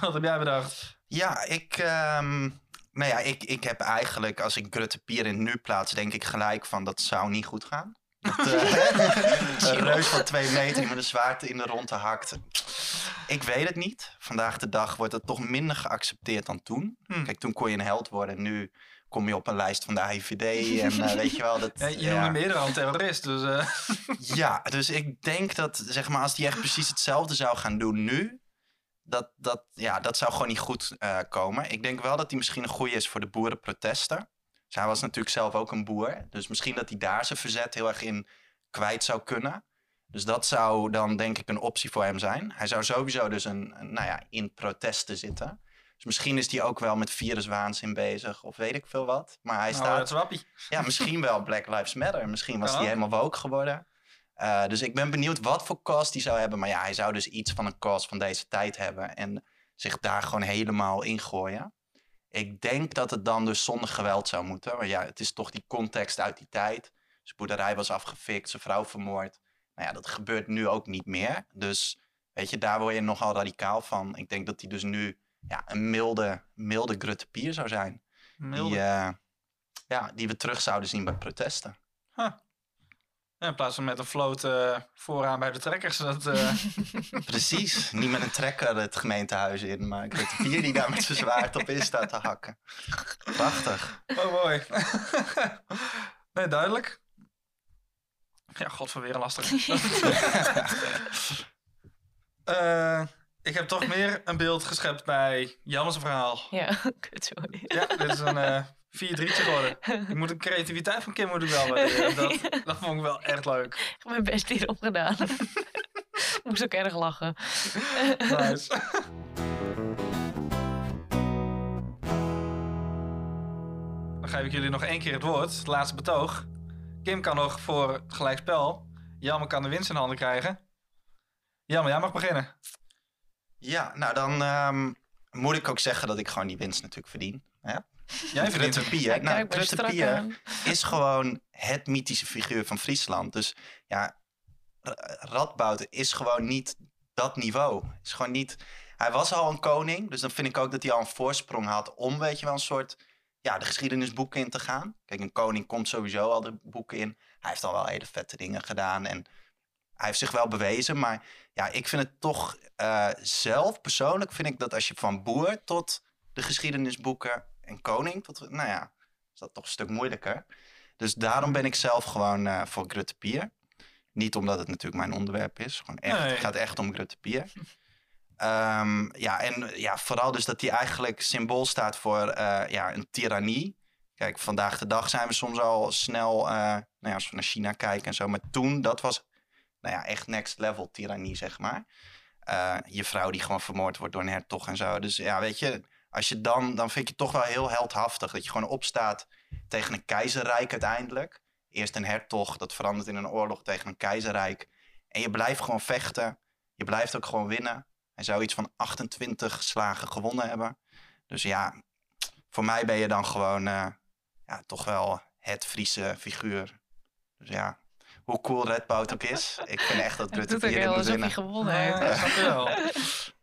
Wat heb jij bedacht? Ja, ik, ehm, nou ja, ik, ik heb eigenlijk, als ik Grutte Pier in nu plaats, denk ik gelijk van dat zou niet goed gaan. Dat, eh, een reus van twee meter met een zwaard in de ronde hakt. Ik weet het niet. Vandaag de dag wordt het toch minder geaccepteerd dan toen. Hm. Kijk, toen kon je een held worden. Nu kom je op een lijst van de IVD. En eh, weet je wel, dat... Ja, je ja. noemde meerdere al terrorist, dus... eh, Ja, dus ik denk dat, zeg maar, als die echt precies hetzelfde zou gaan doen nu, dat, dat, ja, dat zou gewoon niet goed eh, komen. Ik denk wel dat hij misschien een goede is voor de boerenprotesten. Dus hij was natuurlijk zelf ook een boer. Dus misschien dat hij daar zijn verzet heel erg in kwijt zou kunnen. Dus dat zou dan denk ik een optie voor hem zijn. Hij zou sowieso dus een, een, nou ja, in protesten zitten. Dus misschien is hij ook wel met viruswaanzin bezig of weet ik veel wat. Maar hij nou, staat wappie. ja, misschien wel Black Lives Matter. Misschien was Ja. hij helemaal woke geworden. Eh, dus ik ben benieuwd wat voor cause die zou hebben. Maar ja, hij zou dus iets van een cause van deze tijd hebben. En zich daar gewoon helemaal ingooien. Ik denk dat het dan dus zonder geweld zou moeten. Maar ja, het is toch die context uit die tijd. Zijn boerderij was afgefikt, zijn vrouw vermoord. Nou ja, dat gebeurt nu ook niet meer. Dus weet je, daar word je nogal radicaal van. Ik denk dat hij dus nu ja, een milde, milde Grutte Pier zou zijn. Milde. Die, eh, ja, die we terug zouden zien bij protesten. Ja, in plaats van met een float eh, vooraan bij de trekkers. Dat, eh, Precies. Niet met een trekker het gemeentehuis in, maar ik weet de vier die daar met zijn zwaard op in staat te hakken. Prachtig. oh, mooi. nee, duidelijk. Ja, god, weer een lastig. Eh, ik heb toch meer een beeld geschept bij Janne's verhaal. Ja, kut sorry. Ja, dit is een eh 4-3'tje geworden. Ik moet de creativiteit van Kim moet ik wel waarderen. Dat, dat vond ik wel echt leuk. Ik heb mijn best hierop gedaan. Moest ook erg lachen. Nice. Dan geef ik jullie nog één keer het woord. Het laatste betoog. Kim kan nog voor het gelijkspel. Jammer kan de winst in handen krijgen. Jammer, jij mag beginnen. Ja, nou dan ehm, moet ik ook zeggen dat ik gewoon die winst natuurlijk verdien. Ja? Jij het. Pier. Hij Nou, aan. is gewoon het mythische figuur van Friesland. Dus ja, Radboud is gewoon niet dat niveau. Is gewoon niet... Hij was al een koning, dus dan vind ik ook dat hij al een voorsprong had om, weet je wel, een soort, ja, de geschiedenisboeken in te gaan. Kijk, een koning komt sowieso al de boeken in. Hij heeft al wel hele vette dingen gedaan en hij heeft zich wel bewezen. Maar ja, ik vind het toch eh, zelf, persoonlijk vind ik dat als je van boer tot de geschiedenisboeken en koning tot, nou ja, is dat toch een stuk moeilijker. Dus daarom ben ik zelf gewoon eh, voor Grutte Pier. Niet omdat het natuurlijk mijn onderwerp is. Gewoon echt, Nee. Het gaat echt om Grutte Pier. Ehm, ja, en ja, vooral dus dat hij eigenlijk symbool staat voor eh, ja, een tirannie. Kijk, vandaag de dag zijn we soms al snel, eh, nou ja, als we naar China kijken en zo. Maar toen, dat was nou ja, echt next level tirannie, zeg maar. Je vrouw die gewoon vermoord wordt door een hertog en zo. Dus ja, weet je, als je dan, dan vind ik je toch wel heel heldhaftig. Dat je gewoon opstaat tegen een keizerrijk uiteindelijk. Eerst een hertog, dat verandert in een oorlog tegen een keizerrijk. En je blijft gewoon vechten. Je blijft ook gewoon winnen. Hij zou iets van 28 slagen gewonnen hebben. Dus ja, voor mij ben je dan gewoon eh, ja, toch wel het Friese figuur. Dus ja, hoe cool Redbout ook is. Ik vind echt dat Het Rutte doet ook Pier heel in alsof de hij gewonnen heeft. wel.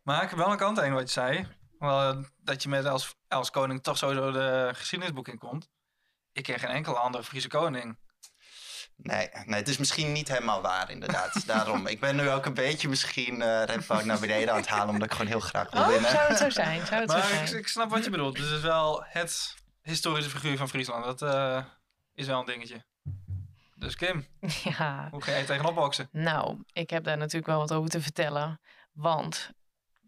Maar ik heb wel een kant aan wat je zei. Wel, eh, dat je met als, als koning toch sowieso de geschiedenisboek in komt. Ik ken geen enkele andere Friese koning. Nee, nee, het is misschien niet helemaal waar inderdaad. Daarom, ik ben nu ook een beetje misschien eh Redbout naar beneden aan het halen... omdat ik gewoon heel graag wil Oh, winnen. zou het zo zijn? Zou het zo Maar ik, zijn? ik snap wat je bedoelt. Dus het is wel het historische figuur van Friesland. Dat, eh, is wel een dingetje. Dus Kim, Ja, hoe ga jij tegenop boksen? nou, ik heb daar natuurlijk wel wat over te vertellen. Want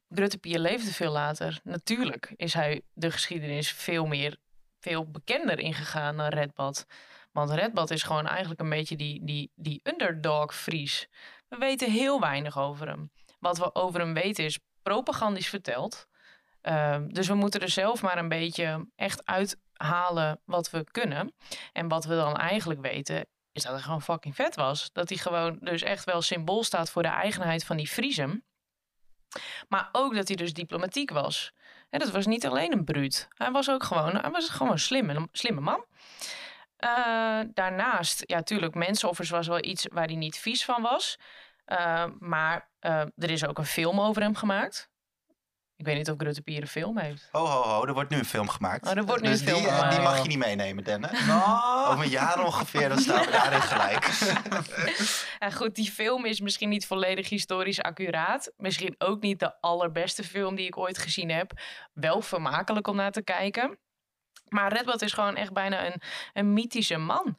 Grutte Pier leefde veel later. Natuurlijk is hij de geschiedenis veel meer, veel bekender ingegaan dan Redbad. Want Redbad is gewoon eigenlijk een beetje die, die, die underdog Fries. We weten heel weinig over hem. Wat we over hem weten is propagandisch verteld. Ehm, dus we moeten er zelf maar een beetje echt uithalen wat we kunnen. En wat we dan eigenlijk weten, is dat hij gewoon fucking vet was. Dat hij gewoon dus echt wel symbool staat voor de eigenheid van die Friezen. Maar ook dat hij dus diplomatiek was. En dat was niet alleen een bruut. Hij was ook gewoon, hij was gewoon een slimme, slimme man. Eh, daarnaast, ja, tuurlijk, mensenoffers was wel iets waar hij niet vies van was. Uh, maar uh, er is ook een film over hem gemaakt. Ik weet niet of Grutte Pier een film heeft. Ho, ho, ho, er wordt nu een film gemaakt. Oh, er wordt nu dus een film die, gemaakt. die mag je niet meenemen, Dennis. Over een jaar ongeveer, dan staan we daarin gelijk. ja, goed, die film is misschien niet volledig historisch accuraat. Misschien ook niet de allerbeste film die ik ooit gezien heb. Wel vermakelijk om naar te kijken. Maar Redbot is gewoon echt bijna een, een mythische man.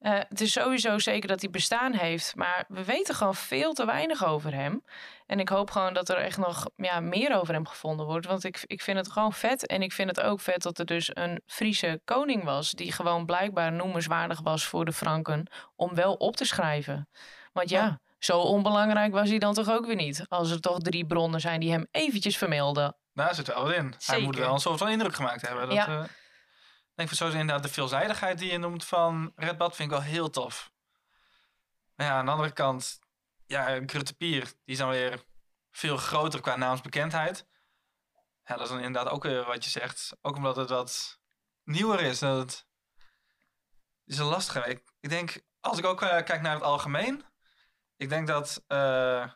Uh, het is sowieso zeker dat hij bestaan heeft, maar we weten gewoon veel te weinig over hem. En ik hoop gewoon dat er echt nog ja, meer over hem gevonden wordt. Want ik, ik vind het gewoon vet. En ik vind het ook vet dat er dus een Friese koning was. Die gewoon blijkbaar noemenswaardig was voor de Franken. Om wel op te schrijven. Want ja, ja, zo onbelangrijk was hij dan toch ook weer niet. Als er toch drie bronnen zijn die hem eventjes vermelden. Daar zit wel wat in. Zeker. Hij moet wel een soort van indruk gemaakt hebben. Dat, Ja. uh, ik zo inderdaad de veelzijdigheid die je noemt van Red Bad vind ik wel heel tof. Maar ja, aan de andere kant, ja, Grutte Pier, die is dan weer veel groter qua naamsbekendheid. Ja, dat is dan inderdaad ook weer wat je zegt. Ook omdat het wat nieuwer is. Dat het is een lastige. Ik, denk, als ik ook uh, kijk naar het algemeen, ik denk dat uh,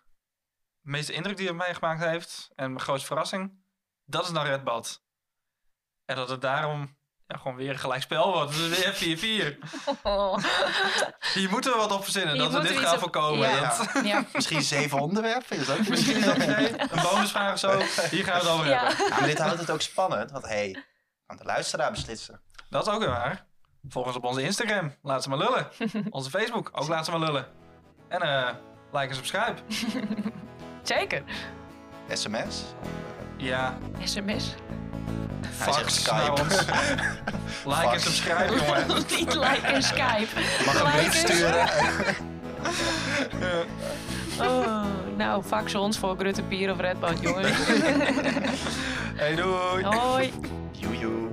de meeste indruk die het mij gemaakt heeft en mijn grootste verrassing, dat is naar Red Bad. En dat het daarom ja, gewoon weer een gelijk spel wordt. Dus weer 4-4. Oh. Hier moeten we wat op verzinnen, Hier dat we dit gaan op- voorkomen. Ja. Dat- Ja, Misschien zeven onderwerpen, is dat ook Misschien is dat een idee. Een bonusvraag of zo. Hier gaan we het over ja. hebben. Ja, maar dit houdt het ook spannend, want hé, hey, aan de luisteraar beslissen. Dat is ook weer waar. Volg ons op onze Instagram. Laat ze maar lullen. Onze Facebook. Ook laat ze maar lullen. En eh like en subscribe. zeker. SMS? Ja, SMS. Hij zegt fax Skype. ons. Like en subscribe, jongen. Niet like en Skype. Mag een brief en- sturen? Oh, nou, fax ons voor Grutte Pier of Redboot, jongens. Hey, doei. Hoi. Joejoe.